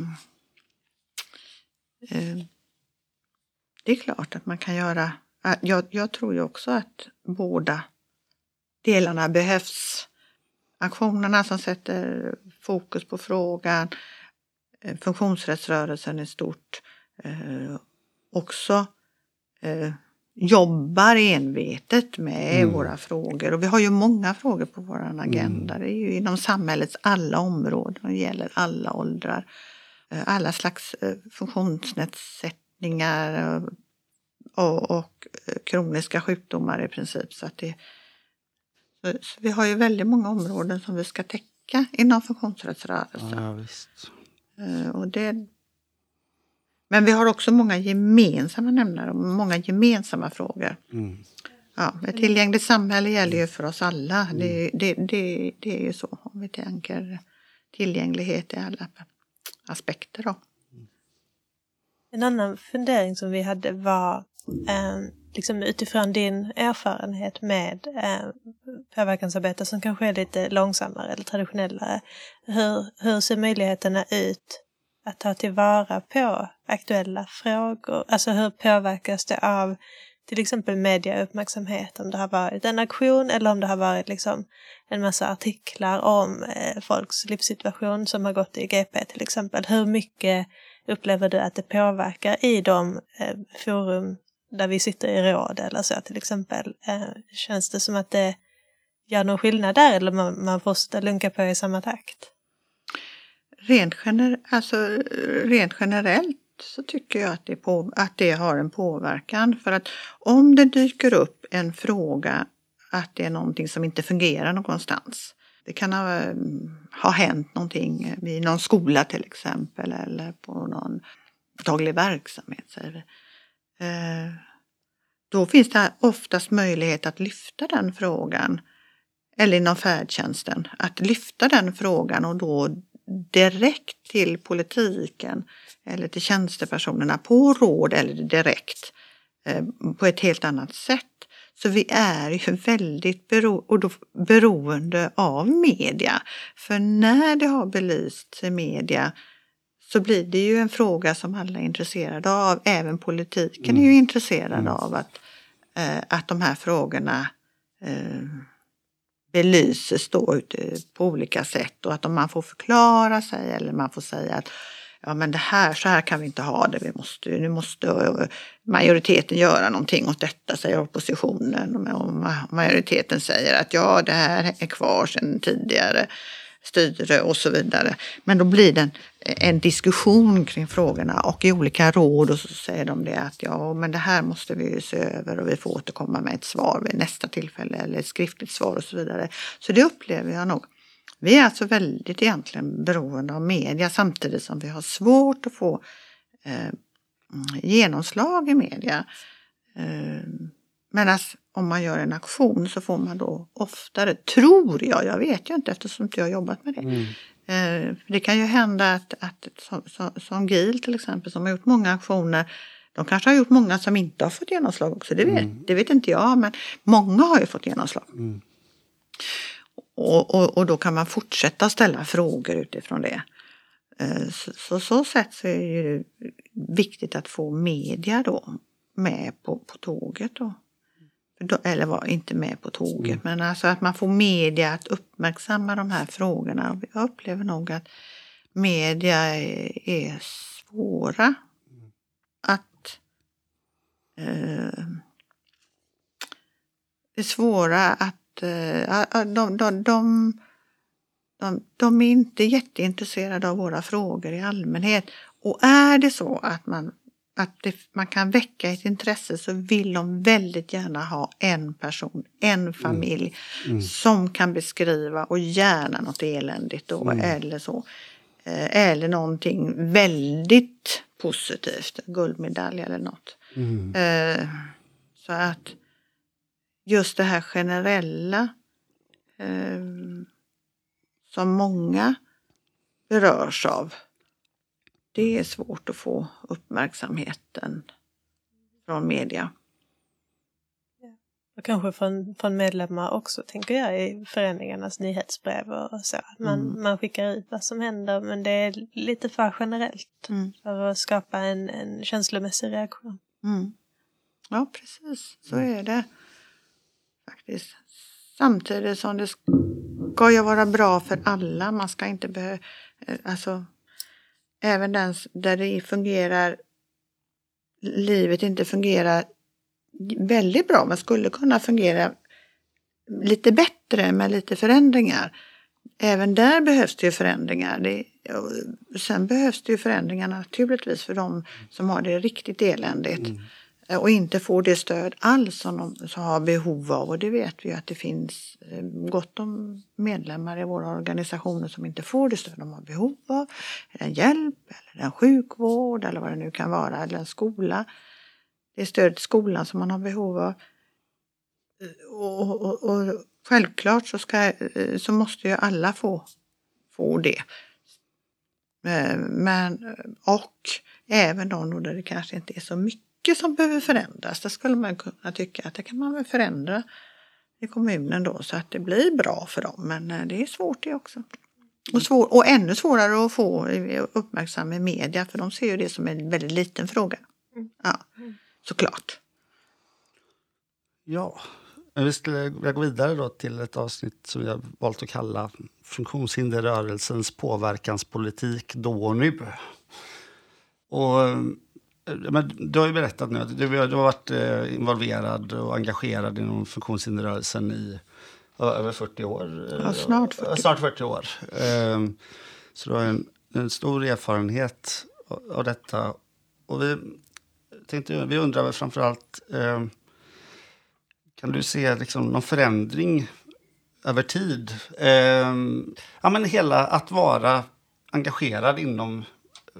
eh, det är klart att man kan göra, jag, jag tror ju också att båda delarna behövs. Aktionerna som sätter fokus på frågan, funktionsrättsrörelsen i stort också jobbar envetet med mm. våra frågor. Och vi har ju många frågor på vår agenda. Mm. Det är ju inom samhällets alla områden och gäller alla åldrar. Eh, alla slags eh, funktionsnedsättningar och, och, kroniska sjukdomar i princip. Så att det, så, så vi har ju väldigt många områden som vi ska täcka inom funktionsrättsrörelsen. Ja, Eh, och det, men vi har också många gemensamma nämnare och många gemensamma frågor. Mm. Ja, ett tillgängligt samhälle gäller ju för oss alla. Mm. Det, det, det, det, är ju så om vi tänker tillgänglighet i alla aspekter. Då. En annan fundering som vi hade var eh, liksom utifrån din erfarenhet med eh, påverkansarbete som kanske är lite långsammare eller traditionellare. Hur, hur ser möjligheterna ut att ta tillvara på aktuella frågor? Alltså hur påverkas det av till exempel mediauppmärksamhet, om det har varit en aktion eller om det har varit liksom en massa artiklar om eh, folks livssituation som har gått i GP till exempel. Hur mycket upplever du att det påverkar i de eh, forum där vi sitter i råd eller så till exempel. Eh, känns det som att det gör någon skillnad där eller man, man måste lunka på i samma takt? Rent, gener alltså, rent generellt så tycker jag att det, på, att det har en påverkan. För att om det dyker upp en fråga att det är någonting som inte fungerar någonstans. Det kan ha, ha hänt någonting i någon skola till exempel eller på någon daglig verksamhet. Säger vi. Eh, då finns det oftast möjlighet att lyfta den frågan, eller inom färdtjänsten, att lyfta den frågan och då direkt till politiken eller till tjänstepersonerna på råd eller direkt eh, på ett helt annat sätt. Så vi är ju väldigt bero och då beroende av media. För när det har belysts i media så blir det ju en fråga som alla är intresserade av. Även politiken mm. är ju mm. intresserad mm. av att, eh, att de här frågorna eh, belyses då eh, på olika sätt och att om man får förklara sig eller man får säga att ja men det här, så här kan vi inte ha det, vi måste, nu måste eh, majoriteten göra någonting åt detta, säger oppositionen. Och majoriteten säger att ja, det här är kvar sedan tidigare styre och så vidare. Men då blir det en, en, diskussion kring frågorna och i olika råd och så säger de det att ja, men det här måste vi ju se över och vi får återkomma med ett svar vid nästa tillfälle eller ett skriftligt svar och så vidare. Så det upplever jag nog. Vi är alltså väldigt egentligen beroende av media samtidigt som vi har svårt att få eh, genomslag i media. Eh, Medan om man gör en aktion så får man då oftare, tror jag, jag vet ju inte eftersom inte jag har jobbat med det. Mm. Eh, det kan ju hända att, att som, som, som GIL till exempel som har gjort många aktioner de kanske har gjort många som inte har fått genomslag också, det vet, mm. det vet inte jag, men många har ju fått genomslag. Mm. Och, och, och, då kan man fortsätta ställa frågor utifrån det. Eh, så, så, så sätt så är det viktigt att få media då med på, på tåget. Då eller var inte med på tåget, mm. men alltså att man får media att uppmärksamma de här frågorna. Jag upplever nog att media är, svåra att... Eh, är svåra att... Eh, de, de, de, de, de är inte jätteintresserade av våra frågor i allmänhet. Och är det så att man att det, man kan väcka ett intresse så vill de väldigt gärna ha en person, en mm. familj mm. Som kan beskriva och gärna något eländigt då mm. eller så. Eh, eller någonting väldigt positivt, guldmedalj eller något. Mm. Eh, så att just det här generella eh, som många berörs av det är svårt att få uppmärksamheten från media. Och kanske från, från medlemmar också, tänker jag, i föreningarnas nyhetsbrev och så. Man, mm. man skickar ut vad som händer, men det är lite för generellt mm. för att skapa en, en känslomässig reaktion. Mm. Ja, precis. Så är det faktiskt. Samtidigt som det ska ju vara bra för alla. Man ska inte behöva... Alltså, även den där det fungerar, livet inte fungerar väldigt bra, men skulle kunna fungera lite bättre med lite förändringar. Även där behövs det ju förändringar. Det, sen behövs det ju förändringar naturligtvis för de som har det riktigt eländigt. Mm. Eh, och inte får det stöd alls som de som har behov av. Och det vet vi att det finns eh, gott om medlemmar i våra organisationer som inte får det stöd de har behov av. Eller en hjälp, eller en sjukvård eller vad det nu kan vara, eller en skola. Det är stöd till skolan som man har behov av. Eh, och, och, och självklart så, ska, så måste ju alla få, få det. Men, och även de där det kanske inte är så mycket mycket som behöver förändras. Det skulle man kunna tycka att det kan man väl förändra i kommunen då så att det blir bra för dem. Men eh, det är svårt det också. Och, svår, och ännu svårare att få uppmärksam i media för de ser ju det som en väldigt liten fråga. Mm. Ja, såklart. Ja, vi skulle gå vidare då till ett avsnitt som har valt att kalla Funktionshinderrörelsens påverkanspolitik då och nu. Och men du har ju berättat nu att du, du har varit eh, involverad och engagerad inom funktionshinderrörelsen i över 40 år. Ja, snart 40. Snart 40 år. Ehm, så du har en, en stor erfarenhet av detta. Och vi, tänkte, vi undrar väl framförallt, eh, kan du se liksom någon förändring över tid? Eh, ja, men hela att vara engagerad inom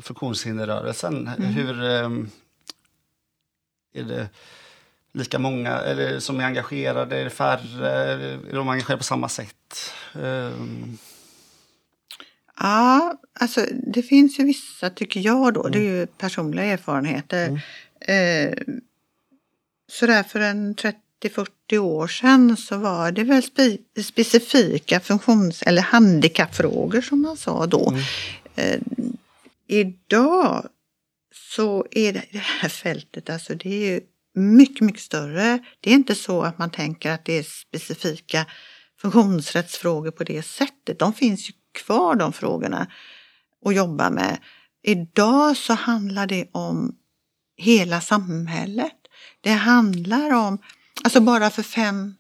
funktionshinderrörelsen. Hur ehm, är det lika många eller som är engagerade? Är det färre? Är de engagerade på samma sätt? Ehm, Ja, alltså det finns ju vissa, tycker jag då, det är ju personliga erfarenheter. Eh, sådär för en 30-40 år sedan så var det väl spe, specifika funktions eller handikappfrågor som man sa då. Eh, idag så är det, det här fältet, alltså det är ju mycket, mycket större. Det är inte så att man tänker att det är specifika funktionsrättsfrågor på det sättet. De finns ju kvar de frågorna och jobba med. Idag så handlar det om hela samhället. Det handlar om, alltså bara för fem,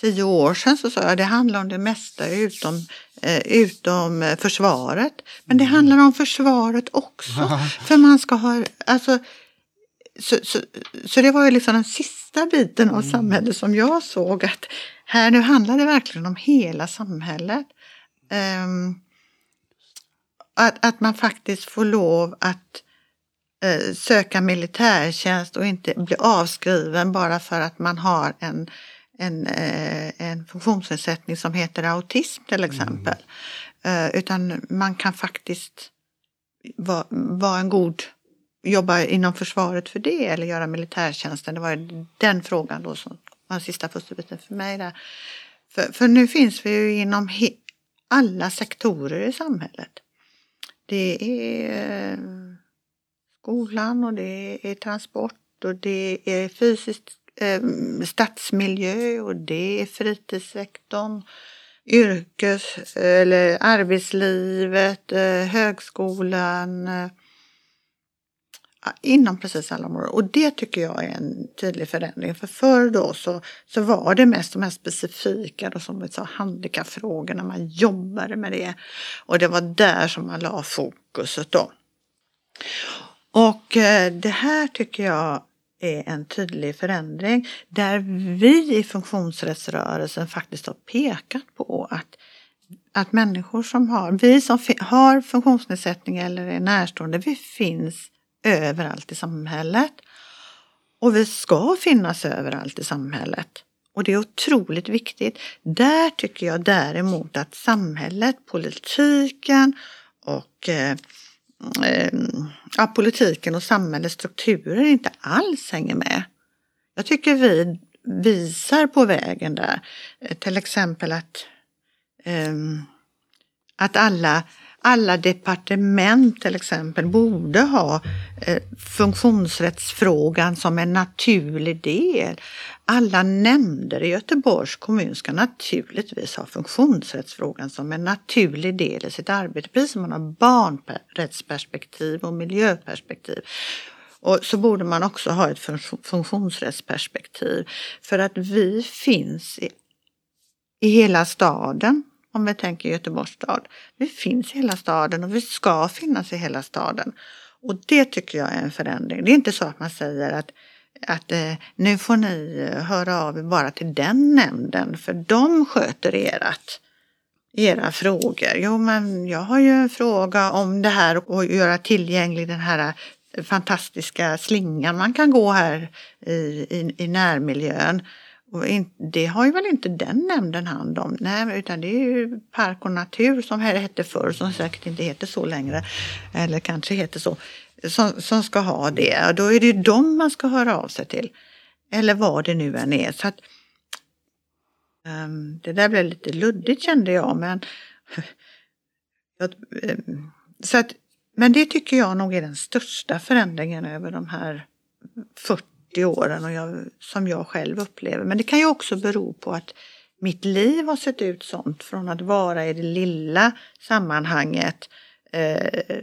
tio år sedan så sa jag det handlar om det mesta utom, eh, utom eh, försvaret. Men det handlar om försvaret också. För man ska ha, alltså så, så, så det var ju liksom den sista biten av samhället som jag såg att här nu handlar det verkligen om hela samhället. Um, att, att man faktiskt får lov att uh, söka militärtjänst och inte bli avskriven bara för att man har en, en, eh, en funktionsnedsättning som heter autism till exempel. Mm. utan man kan faktiskt vara vara en god jobba inom försvaret för det eller göra militärtjänsten. Det var den frågan då som var den sista pusselbiten för mig där. För, för nu finns vi ju inom he, alla sektorer i samhället. Det är eh, skolan och det är transport och det är fysiskt eh, stadsmiljö och det är fritidssektorn, yrkes eller arbetslivet, eh, högskolan, eh, inom precis alla områden. Och det tycker jag är en tydlig förändring. För förr då så, så var det mest de här specifika, då, som vi sa, handikappfrågorna. Man jobbade med det. Och det var där som man la fokuset då. Och eh, det här tycker jag är en tydlig förändring där vi i funktionsrättsrörelsen faktiskt har pekat på att att människor som har, vi som har funktionsnedsättning eller är närstående, vi finns överallt i samhället. Och vi ska finnas överallt i samhället. Och det är otroligt viktigt. Där tycker jag däremot att samhället, politiken och eh, eh, politiken och samhällets strukturer inte alls hänger med. Jag tycker vi visar på vägen där. Eh, till exempel att, eh, att alla alla departement till exempel borde ha eh, funktionsrättsfrågan som en naturlig del. Alla nämnder i Göteborgs kommun ska naturligtvis ha funktionsrättsfrågan som en naturlig del i sitt arbete, precis som man har barnrättsperspektiv och miljöperspektiv. Och så borde man också ha ett funktionsrättsperspektiv för att vi finns i, i hela staden om vi tänker Göteborgs stad. Vi finns i hela staden och vi ska finnas i hela staden. Och det tycker jag är en förändring. Det är inte så att man säger att, att eh, nu får ni eh, höra av er bara till den nämnden för de sköter erat, era frågor. Jo, men jag har ju en fråga om det här och göra tillgänglig den här eh, fantastiska slingan man kan gå här i, i, i närmiljön. Och det har ju väl inte den nämnden hand om, nej, utan det är ju Park och natur som här hette förr, som säkert inte heter så längre, eller kanske heter så, som, som ska ha det. Och då är det ju dem man ska höra av sig till. Eller vad det nu än är. Så att, um, det där blev lite luddigt kände jag, men ehm, så att, men det tycker jag nog är den största förändringen över de här 40 40 åren och jag, som jag själv upplever. Men det kan ju också bero på att mitt liv har sett ut sånt från att vara i det lilla sammanhanget eh,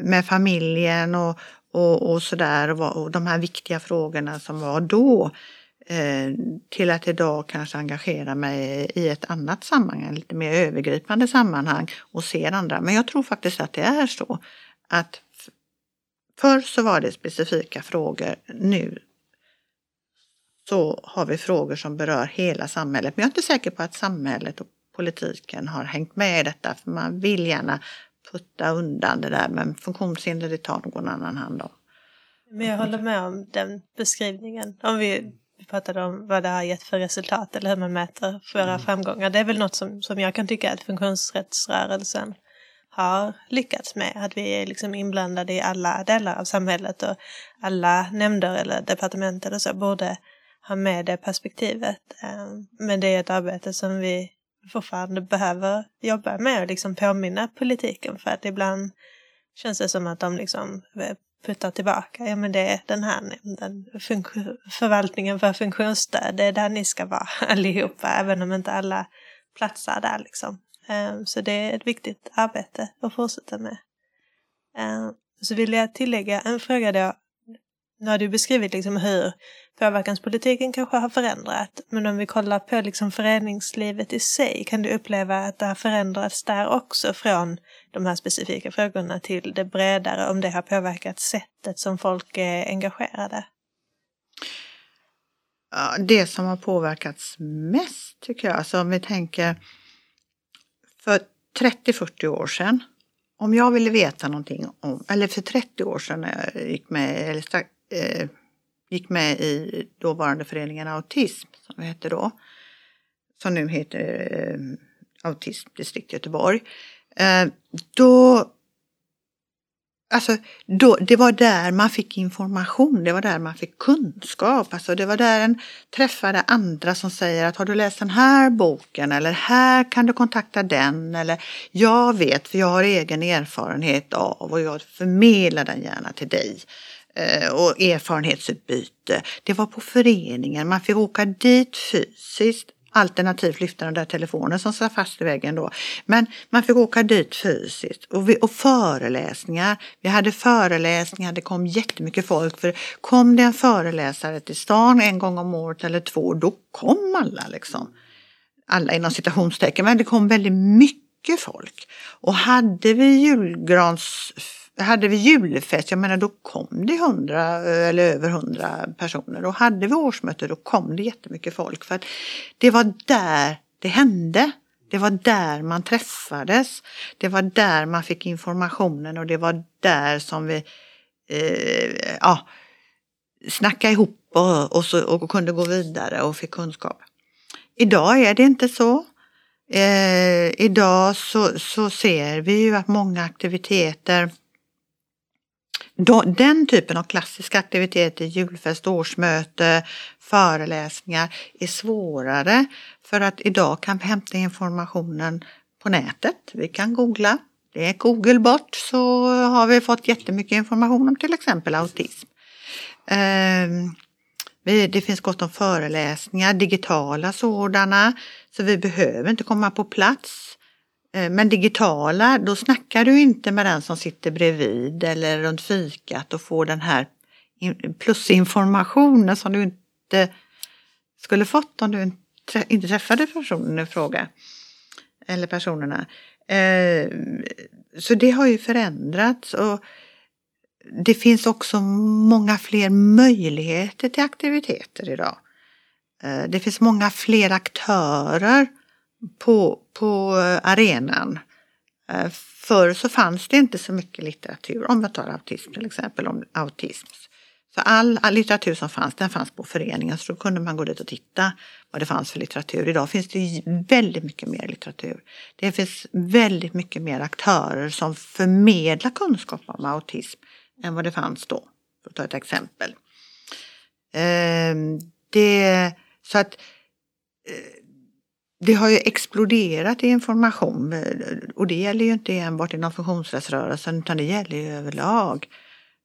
med familjen och, och, och sådär och, och de här viktiga frågorna som var då eh, till att idag kanske engagera mig i ett annat sammanhang, lite mer övergripande sammanhang och ser andra. Men jag tror faktiskt att det är så att Förr så var det specifika frågor. Nu så har vi frågor som berör hela samhället. Men jag är inte säker på att samhället och politiken har hängt med i detta. För man vill gärna putta undan det där men funktionshinder det tar någon annan hand om. Men jag håller med om den beskrivningen. Om vi pratade om vad det har gett för resultat eller hur man mäter våra mm. framgångar. Det är väl något som, som jag kan tycka att funktionsrättsrörelsen har lyckats med. Att vi är liksom inblandade i alla delar av samhället och alla nämnder eller departement eller så borde ha med det perspektivet. Ehm, men det är ett arbete som vi fortfarande behöver jobba med och liksom påminna politiken för att ibland känns det som att de liksom eh, puttar tillbaka. Ja men det är den här nämnden, förvaltningen för funktionsstöd, det är där ni ska vara allihopa, även om inte alla platsar där liksom. Ehm, så det är ett viktigt arbete att fortsätta med. Ehm, så vill jag tillägga en fråga då. Nu har du beskrivit liksom hur påverkanspolitiken kanske har förändrat. Men om vi kollar på liksom föreningslivet i sig, kan du uppleva att det har förändrats där också från de här specifika frågorna till det bredare, om det har påverkat sättet som folk är engagerade? det som har påverkats mest tycker jag, alltså om vi tänker för 30-40 år sedan, om jag ville veta någonting om, eller för 30 år sedan när jag gick med, eller eh, gick med i dåvarande föreningen Autism, som det hette då, som nu heter eh, Autismdistrikt Göteborg. Eh, då Alltså, då, det var där man fick information, det var där man fick kunskap. Alltså, det var där en träffade andra som säger att har du läst den här boken eller här kan du kontakta den eller jag vet för jag har egen erfarenhet av och jag förmedlar den gärna till dig. Eh, och erfarenhetsutbyte. Det var på föreningen, man fick åka dit fysiskt alternativt lyfta den där telefonen som satt fast i väggen då. Men man fick åka dit fysiskt och, vi, och föreläsningar. Vi hade föreläsningar, det kom jättemycket folk. För kom det en föreläsare till stan en gång om året eller två, då kom alla liksom. Alla inom citationstecken, men det kom väldigt mycket folk. Och hade vi julgrans hade vi julfest, jag menar då kom det hundra eh, eller över hundra personer. Och hade vi årsmöte då kom det jättemycket folk. För att det var där det hände. Det var där man träffades. Det var där man fick informationen och det var där som vi eh, ja, snackade ihop och, och, så, och kunde gå vidare och fick kunskap. Idag är det inte så. Eh, idag så, så ser vi ju att många aktiviteter den typen av klassiska aktiviteter, julfest, årsmöte, föreläsningar, är svårare för att idag kan vi hämta informationen på nätet. Vi kan googla. Det är Googlebot så har vi fått jättemycket information om till exempel autism. Ehm, det finns gott om föreläsningar, digitala sådana, så vi behöver inte komma på plats. Eh, men digitala, då snackar du inte med den som sitter bredvid eller runt fikat och får den här plusinformationen som du inte skulle fått om du inte träffade personen i fråga. Eller personerna. Eh, så det har ju förändrats och det finns också många fler möjligheter till aktiviteter idag. Eh, det finns många fler aktörer på, på eh, arenan. Eh, förr så fanns det inte så mycket litteratur, om jag tar autism till exempel, om autism. Så all, all, litteratur som fanns, den fanns på föreningen så då kunde man gå dit och titta vad det fanns för litteratur. Idag finns det väldigt mycket mer litteratur. Det finns väldigt mycket mer aktörer som förmedlar kunskap om autism än vad det fanns då, för att ta ett exempel. Ehm, det, så att eh, det har ju exploderat i information och det gäller ju inte enbart inom funktionsrättsrörelsen utan det gäller ju överlag.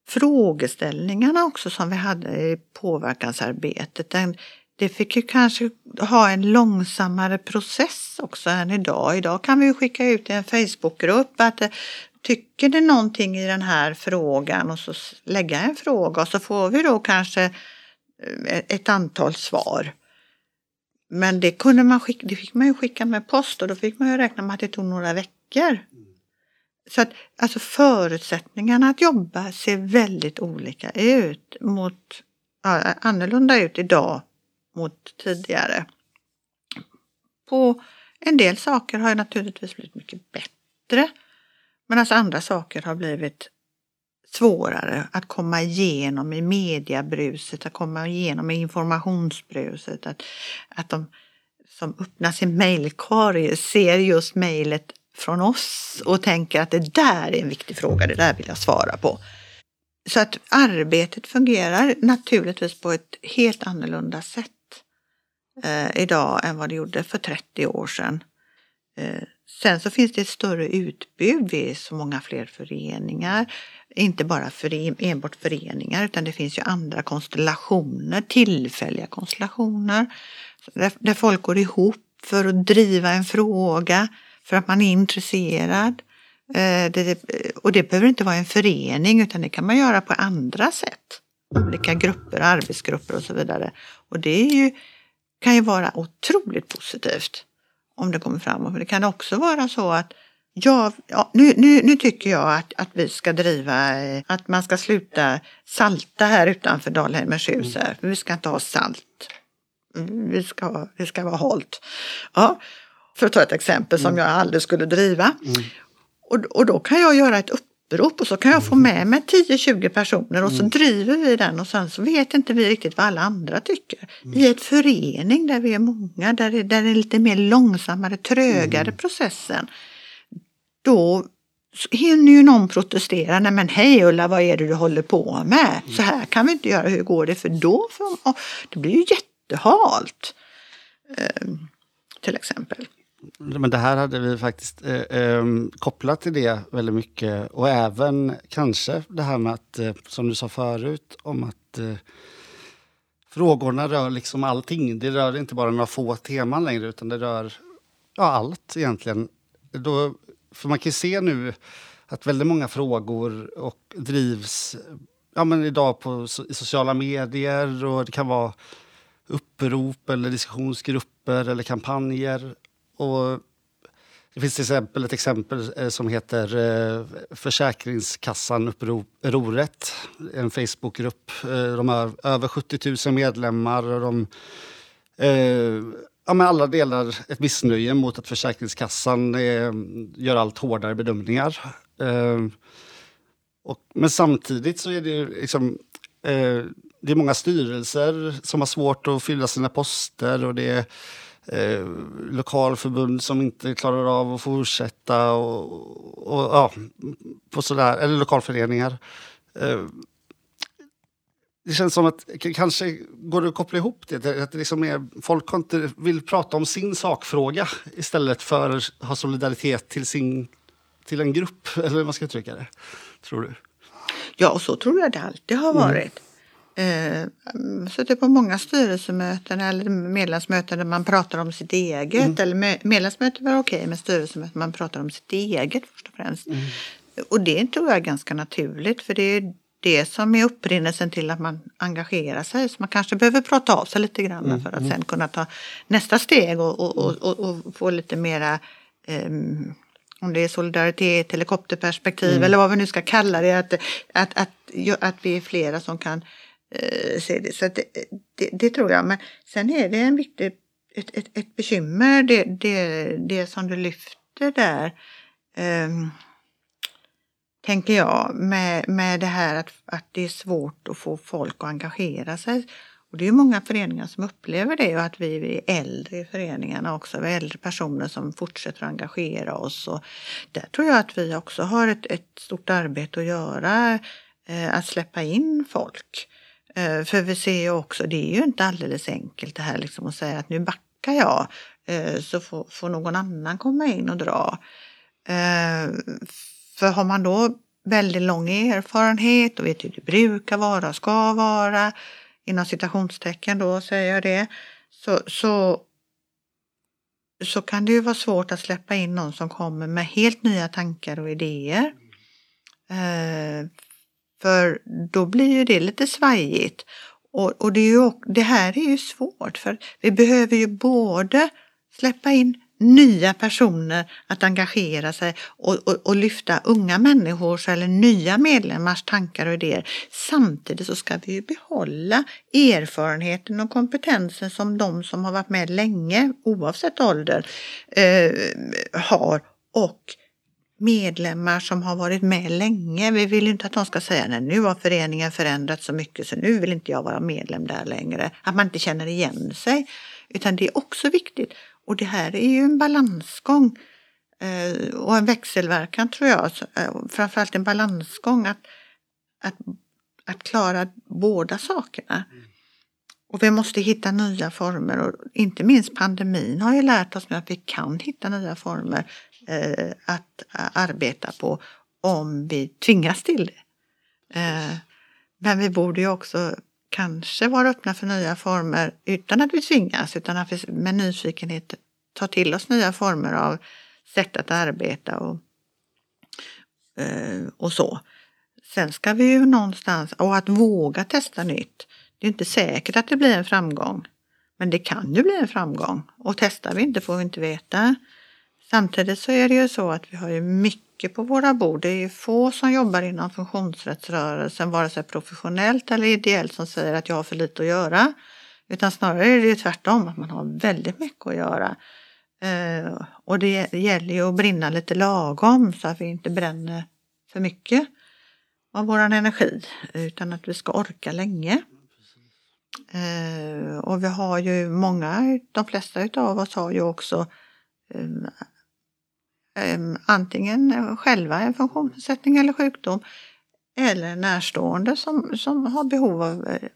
Frågeställningarna också som vi hade i påverkansarbetet, den, det fick ju kanske ha en långsammare process också än idag. Idag kan vi ju skicka ut i en Facebookgrupp att eh, tycker det någonting i den här frågan och så lägga en fråga och så får vi då kanske eh, ett antal svar. Men det, kunde man skicka, det fick man ju skicka med post och då fick man ju räkna med att det tog några veckor. Så att alltså förutsättningarna att jobba ser väldigt olika ut mot, ja, annorlunda ut idag mot tidigare. På en del saker har ju naturligtvis blivit mycket bättre Medan alltså andra saker har blivit svårare att komma igenom i mediebruset, att komma igenom i informationsbruset. Att, att de som öppnar sin mejlkorg ser just mejlet från oss och tänker att det där är en viktig fråga, det där vill jag svara på. Så att arbetet fungerar naturligtvis på ett helt annorlunda sätt eh, idag än vad det gjorde för 30 år sedan. Eh, sen så finns det ett större utbud, vi är så många fler föreningar. Inte bara för, enbart föreningar utan det finns ju andra konstellationer, tillfälliga konstellationer. Där, där folk går ihop för att driva en fråga, för att man är intresserad. Eh, det, och det behöver inte vara en förening utan det kan man göra på andra sätt. Olika grupper, arbetsgrupper och så vidare. Och det är ju, kan ju vara otroligt positivt om det kommer framåt. Men det kan också vara så att Ja, ja nu, nu, nu tycker jag att, att vi ska driva eh, att man ska sluta salta här utanför Dalheimers hus. Här, för vi ska inte ha salt. Vi ska, det ska vara hållt. Ja, för att ta ett exempel som mm. jag aldrig skulle driva. Mm. Och, och då kan jag göra ett upprop och så kan jag få med mig 10-20 personer och så mm. driver vi den och sen så vet inte vi riktigt vad alla andra tycker. Mm. I ett förening där vi är många, där där det är lite mer långsammare, trögare mm. processen. Då hinner ju någon protestera. Nej men hej Ulla, vad är det du håller på med? Så här kan vi inte göra, hur går det? För då får, det blir ju jättehalt. Eh, till exempel. Men det här hade vi faktiskt eh, eh, kopplat till det väldigt mycket. Och även kanske det här med att, eh, som du sa förut, om att eh, frågorna rör liksom allting. Det rör inte bara några få teman längre, utan det rör ja, allt egentligen. Då, för man kan se nu att väldigt många frågor och drivs ja, men idag på i sociala medier och det kan vara upprop eller diskussionsgrupper eller kampanjer. Och det finns till exempel ett exempel eh, som heter eh, Försäkringskassan upproret. En Facebookgrupp. Eh, de har över 70 000 medlemmar. Och de, ja, men alla delar ett missnöje mot att Försäkringskassan eh, gör allt hårdare bedömningar. Eh, och, men samtidigt så är det liksom eh, det är många styrelser som har svårt att fylla sina poster och det är eh, lokalförbund som inte klarar av att fortsätta och, och ja, på sådär, eller lokalföreningar. Det känns som att kanske går det att koppla ihop det. Att det liksom är, folk inte vill prata om sin sakfråga istället för att ha solidaritet till, sin, till en grupp. Eller hur man ska uttrycka det. Tror du? Ja, och så tror jag det alltid har varit. Mm eh, suttit på många styrelsemöten eller medlemsmöten där man pratar om sitt eget. Mm. Eller medlemsmöten var okej, men styrelsemöten man pratar om sitt eget först och främst. Mm. Och det tror jag är ganska naturligt för det är det som är upprinnelsen till att man engagerar sig. Så man kanske behöver prata av sig lite grann mm. för att mm. sen kunna ta nästa steg och, och, och, och få lite mera um, om det är solidaritet, helikopterperspektiv mm. eller vad vi nu ska kalla det, att, att, att, att vi är flera som kan eh, se det. Så det, det, det, tror jag. Men sen är det en viktig, ett, ett, ett bekymmer, det, det, det som du lyfter där. Eh, tänker jag, med, med det här att, att det är svårt att få folk att engagera sig. Och det är många föreningar som upplever det och att vi är äldre i föreningarna också. Vi är äldre personer som fortsätter att engagera oss. Och där tror jag att vi också har ett, ett stort arbete att göra. Eh, att släppa in folk. Eh, för vi ser ju också, det är ju inte alldeles enkelt det här liksom att säga att nu backar jag eh, så får, får någon annan komma in och dra. Eh, för har man då väldigt lång erfarenhet och vet hur det brukar vara och ska vara, inom citationstecken då säger jag det, så, så, så kan det ju vara svårt att släppa in någon som kommer med helt nya tankar och idéer. Eh, för då blir ju det lite svajigt. Och, och det, är ju, det här är ju svårt för vi behöver ju både släppa in nya personer att engagera sig och, och, och, lyfta unga människors eller nya medlemmars tankar och idéer. Samtidigt så ska vi ju behålla erfarenheten och kompetensen som de som har varit med länge, oavsett ålder, eh, har och medlemmar som har varit med länge. Vi vill ju inte att de ska säga att nu har föreningen förändrats så mycket så nu vill inte jag vara medlem där längre. Att man inte känner igen sig. Utan det är också viktigt. Och det här är ju en balansgång eh, och en växelverkan tror jag. Eh, framförallt en balansgång att, att, att klara båda sakerna. Och vi måste hitta nya former och inte minst pandemin har ju lärt oss nu att vi kan hitta nya former eh, att arbeta på om vi tvingas till det. Men vi borde ju också kanske vara öppna för nya former utan att vi tvingas, utan att vi med nyfikenhet tar till oss nya former av sätt att arbeta och, eh, och så. Sen ska vi ju någonstans, och att våga testa nytt. Det är inte säkert att det blir en framgång. Men det kan ju bli en framgång. Och testar vi inte får vi inte veta. Samtidigt så är det ju så att vi har ju mycket på våra bord. Det är få som jobbar inom funktionsrättsrörelsen, vare sig professionellt eller ideellt, som säger att jag har för lite att göra. Utan snarare är det ju tvärtom, att man har väldigt mycket att göra. Eh, och det gäller ju att brinna lite lagom så att vi inte bränner för mycket av vår energi, utan att vi ska orka länge. Eh, och vi har ju många, de flesta av oss har ju också eh, antingen själva en funktionsnedsättning eller sjukdom eller närstående som, som har behov av, eh,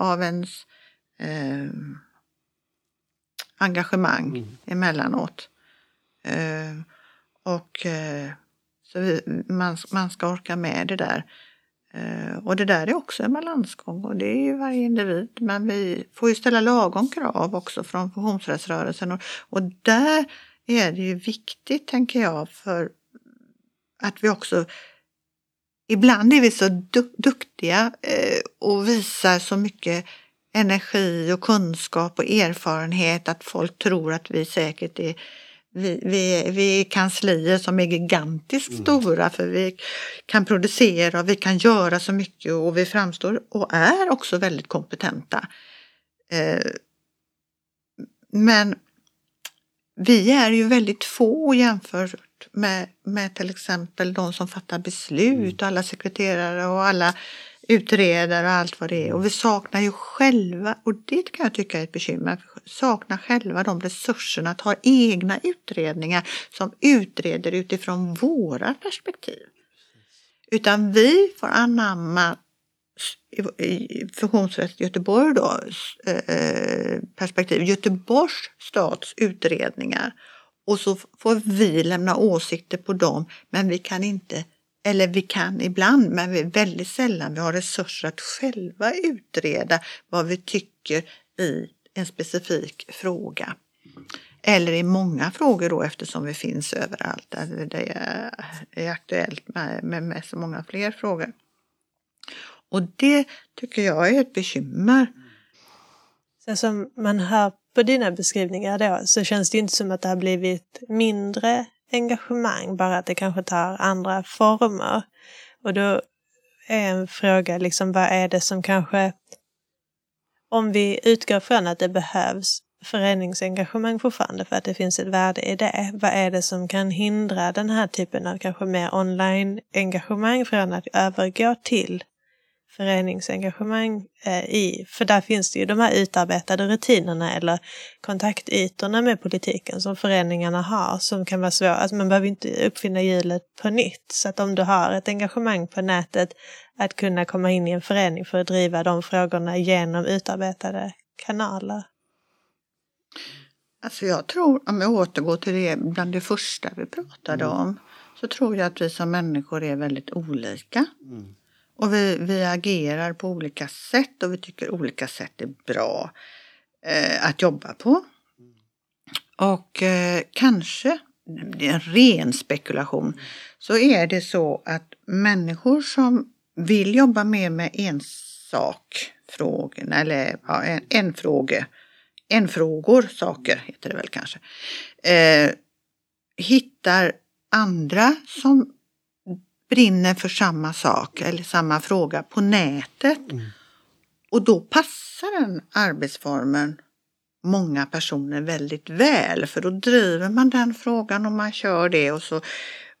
av ens eh, engagemang mm. emellanåt. Eh, och eh, så vi, man, man ska orka med det där. Eh, och det där är också en balansgång och det är ju varje individ. Men vi får ju ställa lagom krav också från funktionsrättsrörelsen och, och där är det ju viktigt, tänker jag, för att vi också Ibland är vi så du duktiga eh, och visar så mycket energi och kunskap och erfarenhet att folk tror att vi säkert är vi, vi, vi är kanslier som är gigantiskt mm. stora för vi kan producera och vi kan göra så mycket och vi framstår och är också väldigt kompetenta. Eh, men vi är ju väldigt få jämfört med, med till exempel de som fattar beslut mm. och alla sekreterare och alla utredare och allt vad det är. Och vi saknar ju själva, och det kan jag tycka är ett bekymmer, saknar själva de resurserna att ha egna utredningar som utreder utifrån våra perspektiv. Utan vi får anamma i funktionsrätt Göteborg då, eh, eh, perspektiv, Göteborgs stads utredningar. Och så får vi lämna åsikter på dem, men vi kan inte, eller vi kan ibland, men vi väldigt sällan vi har resurser att själva utreda vad vi tycker i en specifik fråga. Eller i många frågor då eftersom vi finns överallt. Alltså det är aktuellt med, med, med så många fler frågor. Och det tycker jag är ett bekymmer. Så som man hör på dina beskrivningar då så känns det inte som att det har blivit mindre engagemang, bara att det kanske tar andra former. Och då är en fråga, liksom, vad är det som kanske, om vi utgår från att det behövs föreningsengagemang fortfarande för att det finns ett värde i det. Vad är det som kan hindra den här typen av kanske mer online-engagemang från att övergå till föreningsengagemang eh, i. För där finns det ju de här utarbetade rutinerna eller kontaktytorna med politiken som föreningarna har som kan vara svåra. Alltså man behöver inte uppfinna hjulet på nytt. Så att om du har ett engagemang på nätet att kunna komma in i en förening för att driva de frågorna genom utarbetade kanaler. Alltså jag tror, om jag återgår till det bland det första vi pratade mm. om, så tror jag att vi som människor är väldigt olika. Mm. Och vi, vi agerar på olika sätt och vi tycker olika sätt är bra eh, att jobba på. Och eh, kanske, det är en ren spekulation, så är det så att människor som vill jobba mer med ensakfrågorna, eller ja, en, en fråga, en frågor, saker heter det väl kanske, eh, hittar andra som brinner för samma sak eller samma fråga på nätet. Mm. Och då passar den arbetsformen många personer väldigt väl för då driver man den frågan och man kör det och så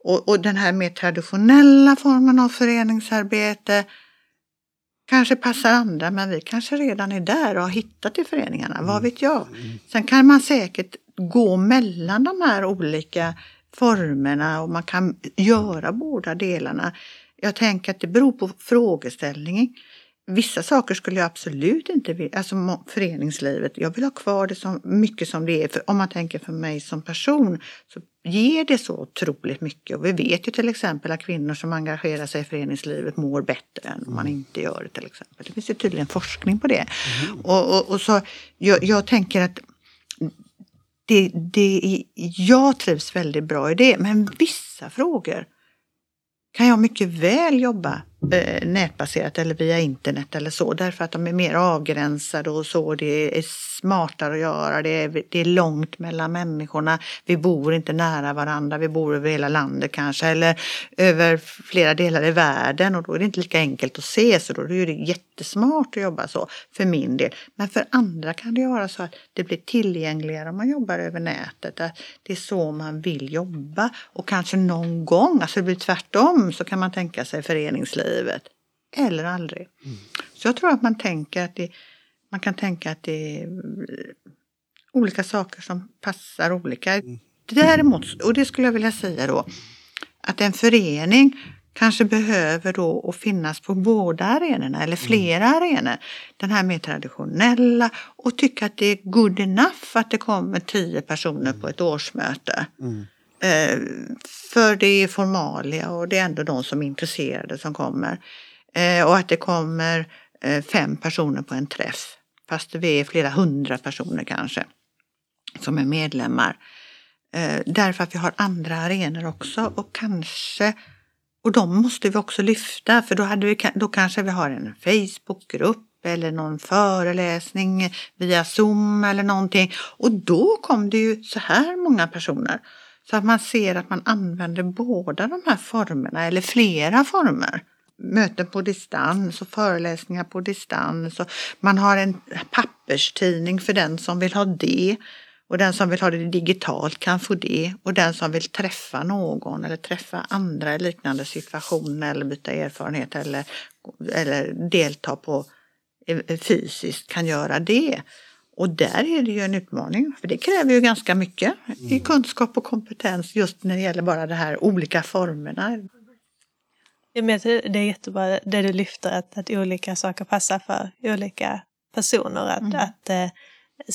Och, och den här mer traditionella formen av föreningsarbete kanske passar andra men vi kanske redan är där och har hittat i föreningarna, vad mm. vet jag. Sen kan man säkert gå mellan de här olika formerna och man kan göra båda delarna. Jag tänker att det beror på frågeställningen. Vissa saker skulle jag absolut inte vilja, alltså föreningslivet, jag vill ha kvar det så mycket som det är. För om man tänker för mig som person så ger det så otroligt mycket. Och vi vet ju till exempel att kvinnor som engagerar sig i föreningslivet mår bättre än om man mm. inte gör det till exempel. Det finns ju tydligen forskning på det. Mm. Och, och, och, så jag, jag tänker att det, det, jag trivs väldigt bra i det, men vissa frågor kan jag mycket väl jobba eh, nätbaserat eller via internet eller så därför att de är mer avgränsade och så. Det är smartare att göra, det är, det är långt mellan människorna. Vi bor inte nära varandra, vi bor över hela landet kanske eller över flera delar i världen och då är det inte lika enkelt att se så då är det jättesmart att jobba så för min del. Men för andra kan det vara så att det blir tillgängligare om man jobbar över nätet. Att det är så man vill jobba och kanske någon gång, alltså det blir tvärtom, så kan man tänka sig föreningsliv livet. Eller aldrig. Mm. Så jag tror att man tänker att det, man kan tänka att det är eh, olika saker som passar olika. Mm. Däremot, och det skulle jag vilja säga då, att en förening kanske behöver då att finnas på båda arenorna eller flera mm. arenor. Den här mer traditionella och tycka att det är good enough att det kommer tio personer på ett årsmöte. Mm. Eh, för det är formalia och det är ändå de som är intresserade som kommer. Eh, och att det kommer eh, fem personer på en träff. Fast vi är flera hundra personer kanske som är medlemmar. Därför att vi har andra arenor också och kanske och de måste vi också lyfta för då, hade vi, då kanske vi har en Facebookgrupp eller någon föreläsning via Zoom eller någonting. Och då kom det ju så här många personer. Så att man ser att man använder båda de här formerna eller flera former. Möten på distans och föreläsningar på distans. Och man har en papperstidning för den som vill ha det. Och den som vill ha det digitalt kan få det. Och den som vill träffa någon eller träffa andra i liknande situationer eller byta erfarenhet eller, eller delta på eh, fysiskt kan göra det. Och där är det ju en utmaning, för det kräver ju ganska mycket mm. i kunskap och kompetens just när det gäller bara de här olika formerna. det är jättebra det du lyfter, att, att olika saker passar för olika personer. Att, mm. att, eh,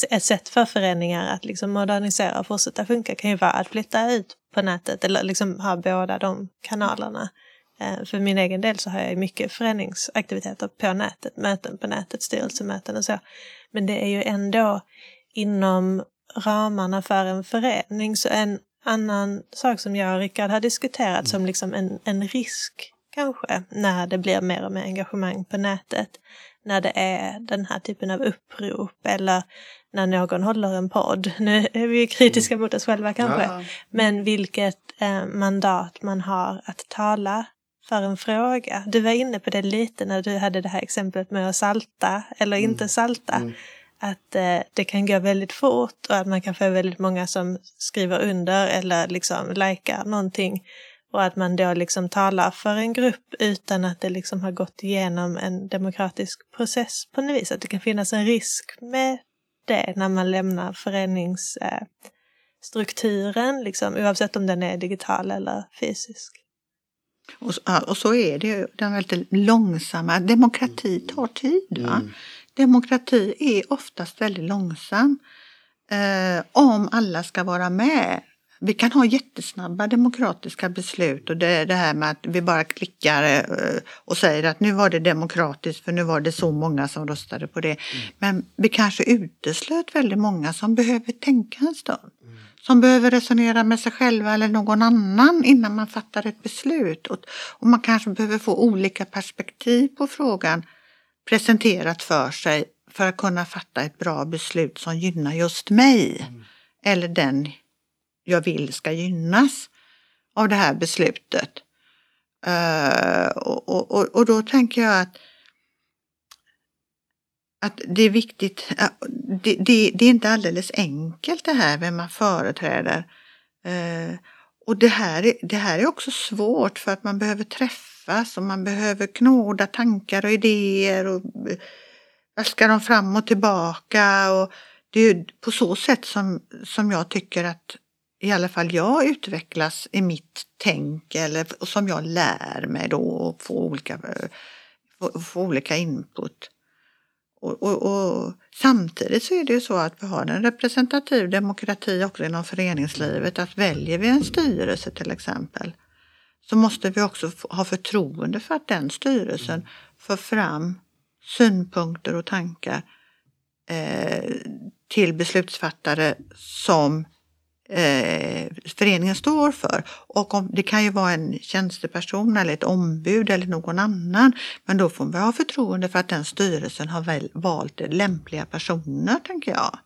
ett sätt för föreningar att liksom modernisera och fortsätta funka kan ju vara att flytta ut på nätet eller liksom ha båda de kanalerna. Eh, för min egen del så har jag mycket föreningsaktiviteter på nätet, möten på nätet, styrelsemöten och så. Men det är ju ändå inom ramarna för en förening. Så en annan sak som jag och Rickard har diskuterat som liksom en, en risk kanske när det blir mer och mer engagemang på nätet. När det är den här typen av upprop eller när någon håller en podd. Nu är vi kritiska mot oss själva kanske. Ja. Men vilket eh, mandat man har att tala för en fråga. Du var inne på det lite när du hade det här exemplet med att salta eller mm. inte salta. Mm. Att eh, det kan gå väldigt fort och att man kan få väldigt många som skriver under eller liksom likar någonting. Och att man då liksom talar för en grupp utan att det liksom har gått igenom en demokratisk process på något vis. Att det kan finnas en risk med det när man lämnar föreningsstrukturen, eh, liksom, oavsett om den är digital eller fysisk. Och, och så är det den väldigt långsamma. Demokrati tar tid. Va? Mm. Demokrati är oftast väldigt långsam. Eh, om alla ska vara med. Vi kan ha jättesnabba demokratiska beslut och det är det här med att vi bara klickar eh, och säger att nu var det demokratiskt för nu var det så många som röstade på det. Mm. Men vi kanske uteslöt väldigt många som behöver tänka en stund. Mm som behöver resonera med sig själva eller någon annan innan man fattar ett beslut. Och, och man kanske behöver få olika perspektiv på frågan presenterat för sig för att kunna fatta ett bra beslut som gynnar just mig. Mm. Eller den jag vill ska gynnas av det här beslutet. Uh, och, och, och då tänker jag att att det är viktigt, eh, det, det, det, är inte alldeles enkelt det här vem man företräder. Uh, och det här, är- det här är också svårt för att man behöver träffas och man behöver knåda tankar och idéer och vaska dem fram och tillbaka. Och det är på så sätt som, som jag tycker att i alla fall jag utvecklas i mitt tänk eller och som jag lär mig då och får olika, eh, får, får olika input. Och, och, och samtidigt så är det ju så att vi har en representativ demokrati också inom föreningslivet. Att väljer vi en styrelse till exempel så måste vi också ha förtroende för att den styrelsen för fram synpunkter och tankar eh, till beslutsfattare som eh, föreningen står för. Och om, det kan ju vara en tjänsteperson eller ett ombud eller någon annan. Men då får man ha förtroende för att den styrelsen har väl, valt lämpliga personer, tänker jag.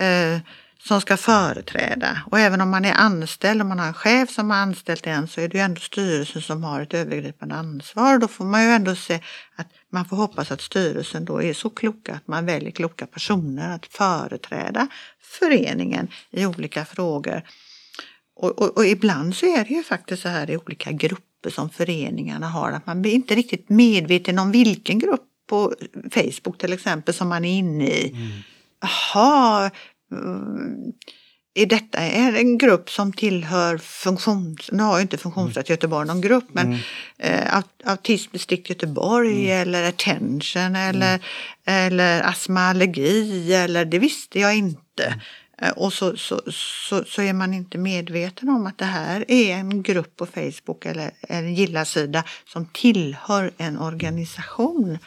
Eh, som ska företräda. Och även om man är anställd, om man har en chef som har anställt en så är det ju ändå styrelsen som har ett övergripande ansvar. Då får man ju ändå se att man får hoppas att styrelsen då är så kloka att man väljer kloka personer att företräda föreningen i olika frågor. Och, och, och ibland så är det ju faktiskt så här i olika grupper som föreningarna har att man blir inte riktigt medveten om vilken grupp på Facebook till exempel som man är inne i. Jaha, mm, är detta är en grupp som tillhör funktions... Nu har ju inte Funktionsrätt Göteborg någon grupp men eh, aut- Autismdistrikt Göteborg eller Attention eller, eller astma allergi eller det visste jag inte. Eh, Och så, så, så, så är man inte medveten om att det här är en grupp på Facebook eller en gillarsida som tillhör en organisation.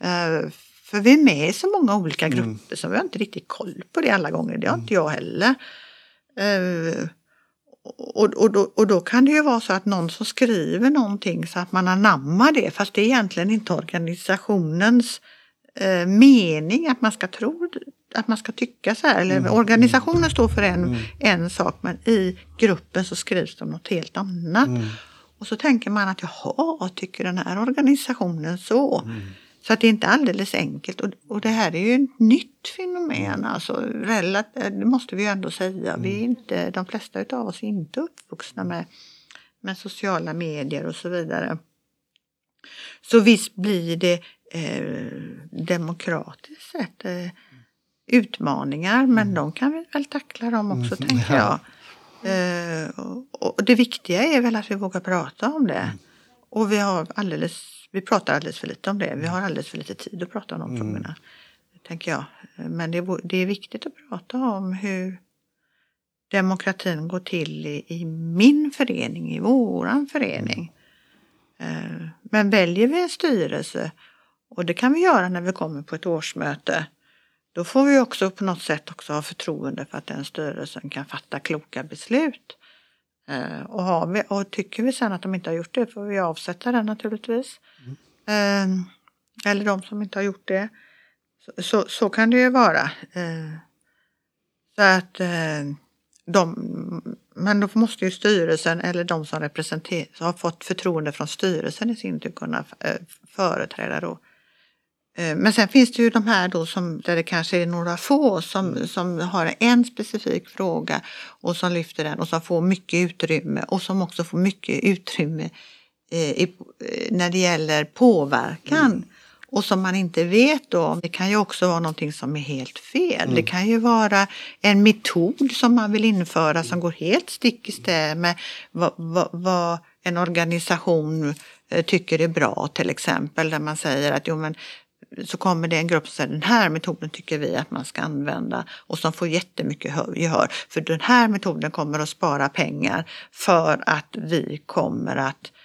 Eh, För vi är med i så många olika grupper så vi har inte riktigt koll på det alla gånger. Det har inte jag heller. Eh, och, och, då, och då kan det ju vara så att någon som skriver någonting så att man anammar det fast det är egentligen inte organisationens eh, mening att man ska tro att man ska tycka så här. Eller organisationen står för en, en sak men i gruppen så skrivs det om något helt annat. Och så tänker man att jaha, tycker den här organisationen så? Så att det är inte alldeles enkelt. Och, och det här är ju ett nytt fenomen. Alltså, relat, det måste vi ju ändå säga. Vi är inte, de flesta av oss är inte uppvuxna med, med sociala medier och så vidare. Så visst blir det eh, demokratiskt sett eh, utmaningar men de kan vi väl tackla dem också tänker jag. Eh, och, och det viktiga är väl att vi vågar prata om det. Och vi har alldeles, vi pratar alldeles för lite om det. Vi har alldeles för lite tid att prata om de frågorna. Tänker jag. Men det, det är viktigt att prata om hur demokratin går till i, i min förening, i våran förening. Eh, Men väljer vi en styrelse, och det kan vi göra när vi kommer på ett årsmöte, då får vi också på något sätt också ha förtroende för att den styrelsen kan fatta kloka beslut. Eh, Och, vi, och tycker vi sen att de inte har gjort det får vi avsätta den naturligtvis. Ehm, eller de som inte har gjort det. Så, så, så kan det ju vara. Ehm, så att ehm, de, men då måste ju styrelsen eller de som representerar, har fått förtroende från styrelsen i sin tur kunna eh, företräda då. Men sen finns det ju de här då som, där det kanske är några få som, som har en specifik fråga och som lyfter den och som får mycket utrymme och som också får mycket utrymme eh, i, eh, när det gäller påverkan. Och som man inte vet då, det kan ju också vara någonting som är helt fel. Det kan ju vara en metod som man vill införa som går helt stick i stäv med vad, vad, vad en organisation eh, tycker är bra till exempel. Där man säger att jo, men så kommer det en grupp som säger den här metoden tycker vi att man ska använda och som får jättemycket hö- gehör. För den här metoden kommer att spara pengar för att vi kommer att eh,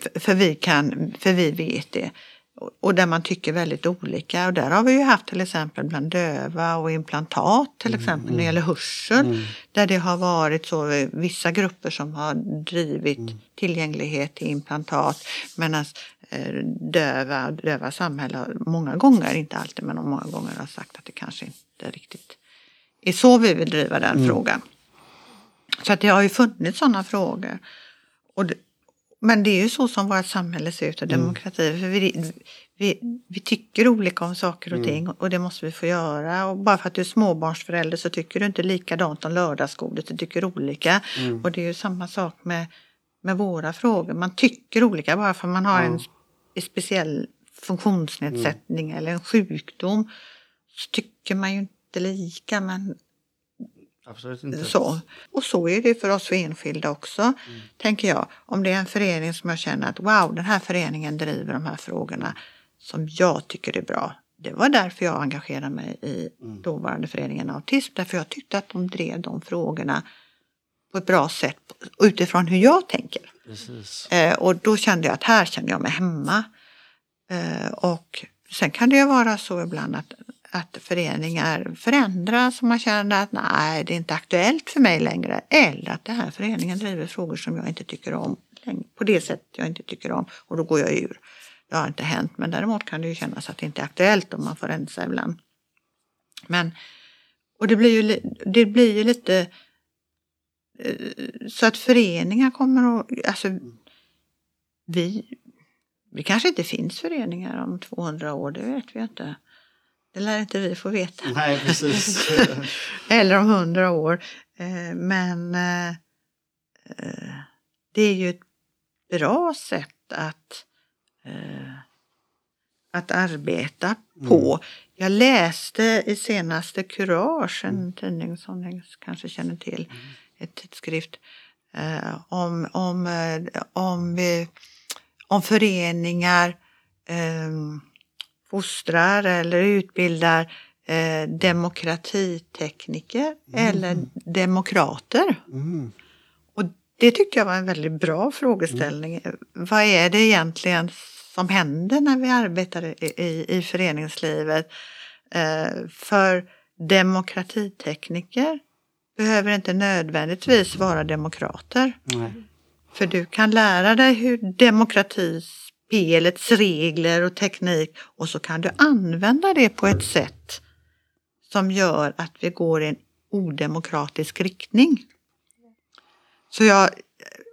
för- för vi, kan, för vi vet det. Och- där man tycker väldigt olika. Och där har vi ju haft till exempel bland döva och implantat till exempel när det gäller hörsel. Där det har varit så eh, vissa grupper som har drivit tillgänglighet till implantat. Medan eh, döva, döva samhälle många gånger, inte alltid men många gånger har sagt att det kanske inte riktigt är så vi vill driva den frågan. Så att det har ju funnits sådana frågor. Det, men det är ju så som vårt samhälle ser ut och demokrati. För vi, vi, vi tycker olika om saker och ting och det måste vi få göra. Och bara för att du är småbarnsförälder så tycker du inte likadant om lördagsgodis, du tycker olika. Och det är ju samma sak med, med våra frågor. Man tycker olika bara för att man har en spe- speciell funktionsnedsättning eller en sjukdom. Så tycker man ju inte lika men Absolut inte. så. Och så är det för oss enskilda också, tänker jag. Om det är en förening som jag känner att wow, den här föreningen driver de här frågorna som jag tycker är bra. Det var därför jag engagerade mig i dåvarande föreningen Autism, därför jag tyckte att de drev de frågorna på ett bra sätt utifrån hur jag tänker. Eh, och då kände jag att här kände jag mig hemma. Eh, och sen kan det ju vara så ibland att, att föreningar förändras och man känner att nej, det är inte aktuellt för mig längre. Eller att den här föreningen driver frågor som jag inte tycker om längre, på det sätt jag inte tycker om och då går jag ur. Det har inte hänt, men däremot kan det ju kännas att det inte är aktuellt om man får rensa ibland. Men, och det blir ju, det blir ju lite eh, så att föreningar kommer att, alltså vi, det kanske inte finns föreningar om 200 år, det vet vi inte. Det lär inte vi få veta. Nej, precis. Eller om 100 år. Eh, Men eh, eh, det är ju ett bra sätt att, att arbeta på. Jag läste i senaste Courage, en tidning som ni kanske känner till, ett tidskrift, om, om, om, om föreningar eh, fostrar eller utbildar eh, demokratitekniker eller demokrater. Mm. Och det tyckte jag var en väldigt bra frågeställning. Vad är det egentligen som händer när vi arbetar i, i, i föreningslivet? Eh, för demokratitekniker behöver inte nödvändigtvis vara demokrater. Nej. För du kan lära dig hur spelets regler och teknik och så kan du använda det på ett sätt som gör att vi går i en odemokratisk riktning. Så jag,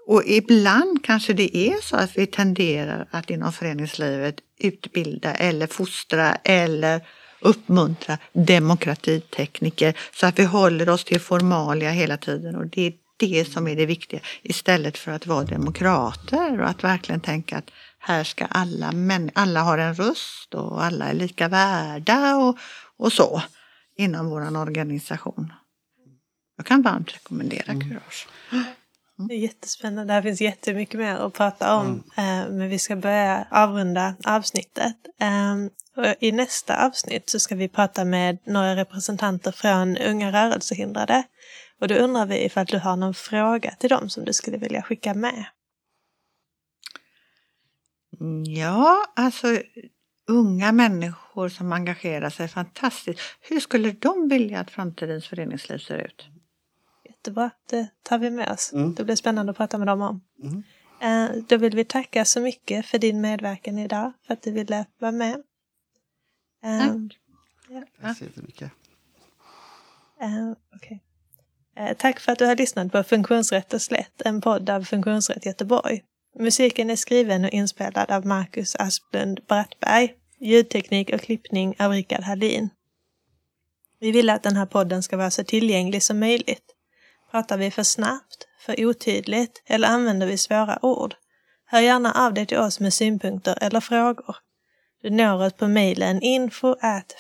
och ibland kanske det är så att vi tenderar att inom föreningslivet utbilda eller fostra eller uppmuntra demokratitekniker så att vi håller oss till formalia hela tiden och det är det som är det viktiga istället för att vara demokrater och att verkligen tänka att här ska alla, män, alla har en röst och alla är lika värda och, och så inom vår organisation. Jag kan varmt rekommendera Kurage. Det är jättespännande. Det här finns jättemycket mer att prata om. eh, Men vi ska börja avrunda avsnittet. Ehm, I nästa avsnitt så ska vi prata med några representanter från Unga rörelsehindrade. Och då undrar vi ifall du har någon fråga till dem som du skulle vilja skicka med. Ja, alltså unga människor som engagerar sig fantastiskt. Hur skulle de vilja att framtidens föreningsliv ser ut? Jättebra, det tar vi med oss. Mm. Det blir spännande att prata med dem om. Mm. Eh, Då vill vi tacka så mycket för din medverkan idag, för att du ville vara med. Ehm, Tack så jättemycket. Eh. Eh, tack för att du har lyssnat på Funktionsrätt och slätt, en podd av Funktionsrätt Göteborg. Musiken är skriven och inspelad av Marcus Asplund Brattberg. Ljudteknik och klippning av Rickard Hallin. Vi vill att den här podden ska vara så tillgänglig som möjligt. Pratar vi för snabbt, för otydligt eller använder vi svåra ord? Hör gärna av dig till oss med synpunkter eller frågor. Du når oss på mejlen info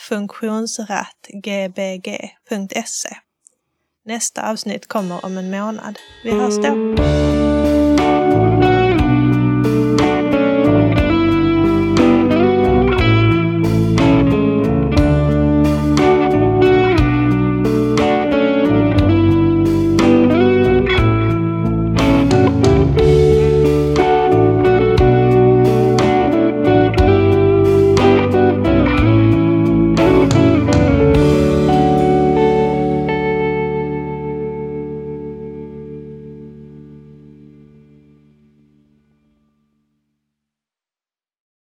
funktionsrattgbg.se. Nästa avsnitt kommer om en månad. Vi hörs då!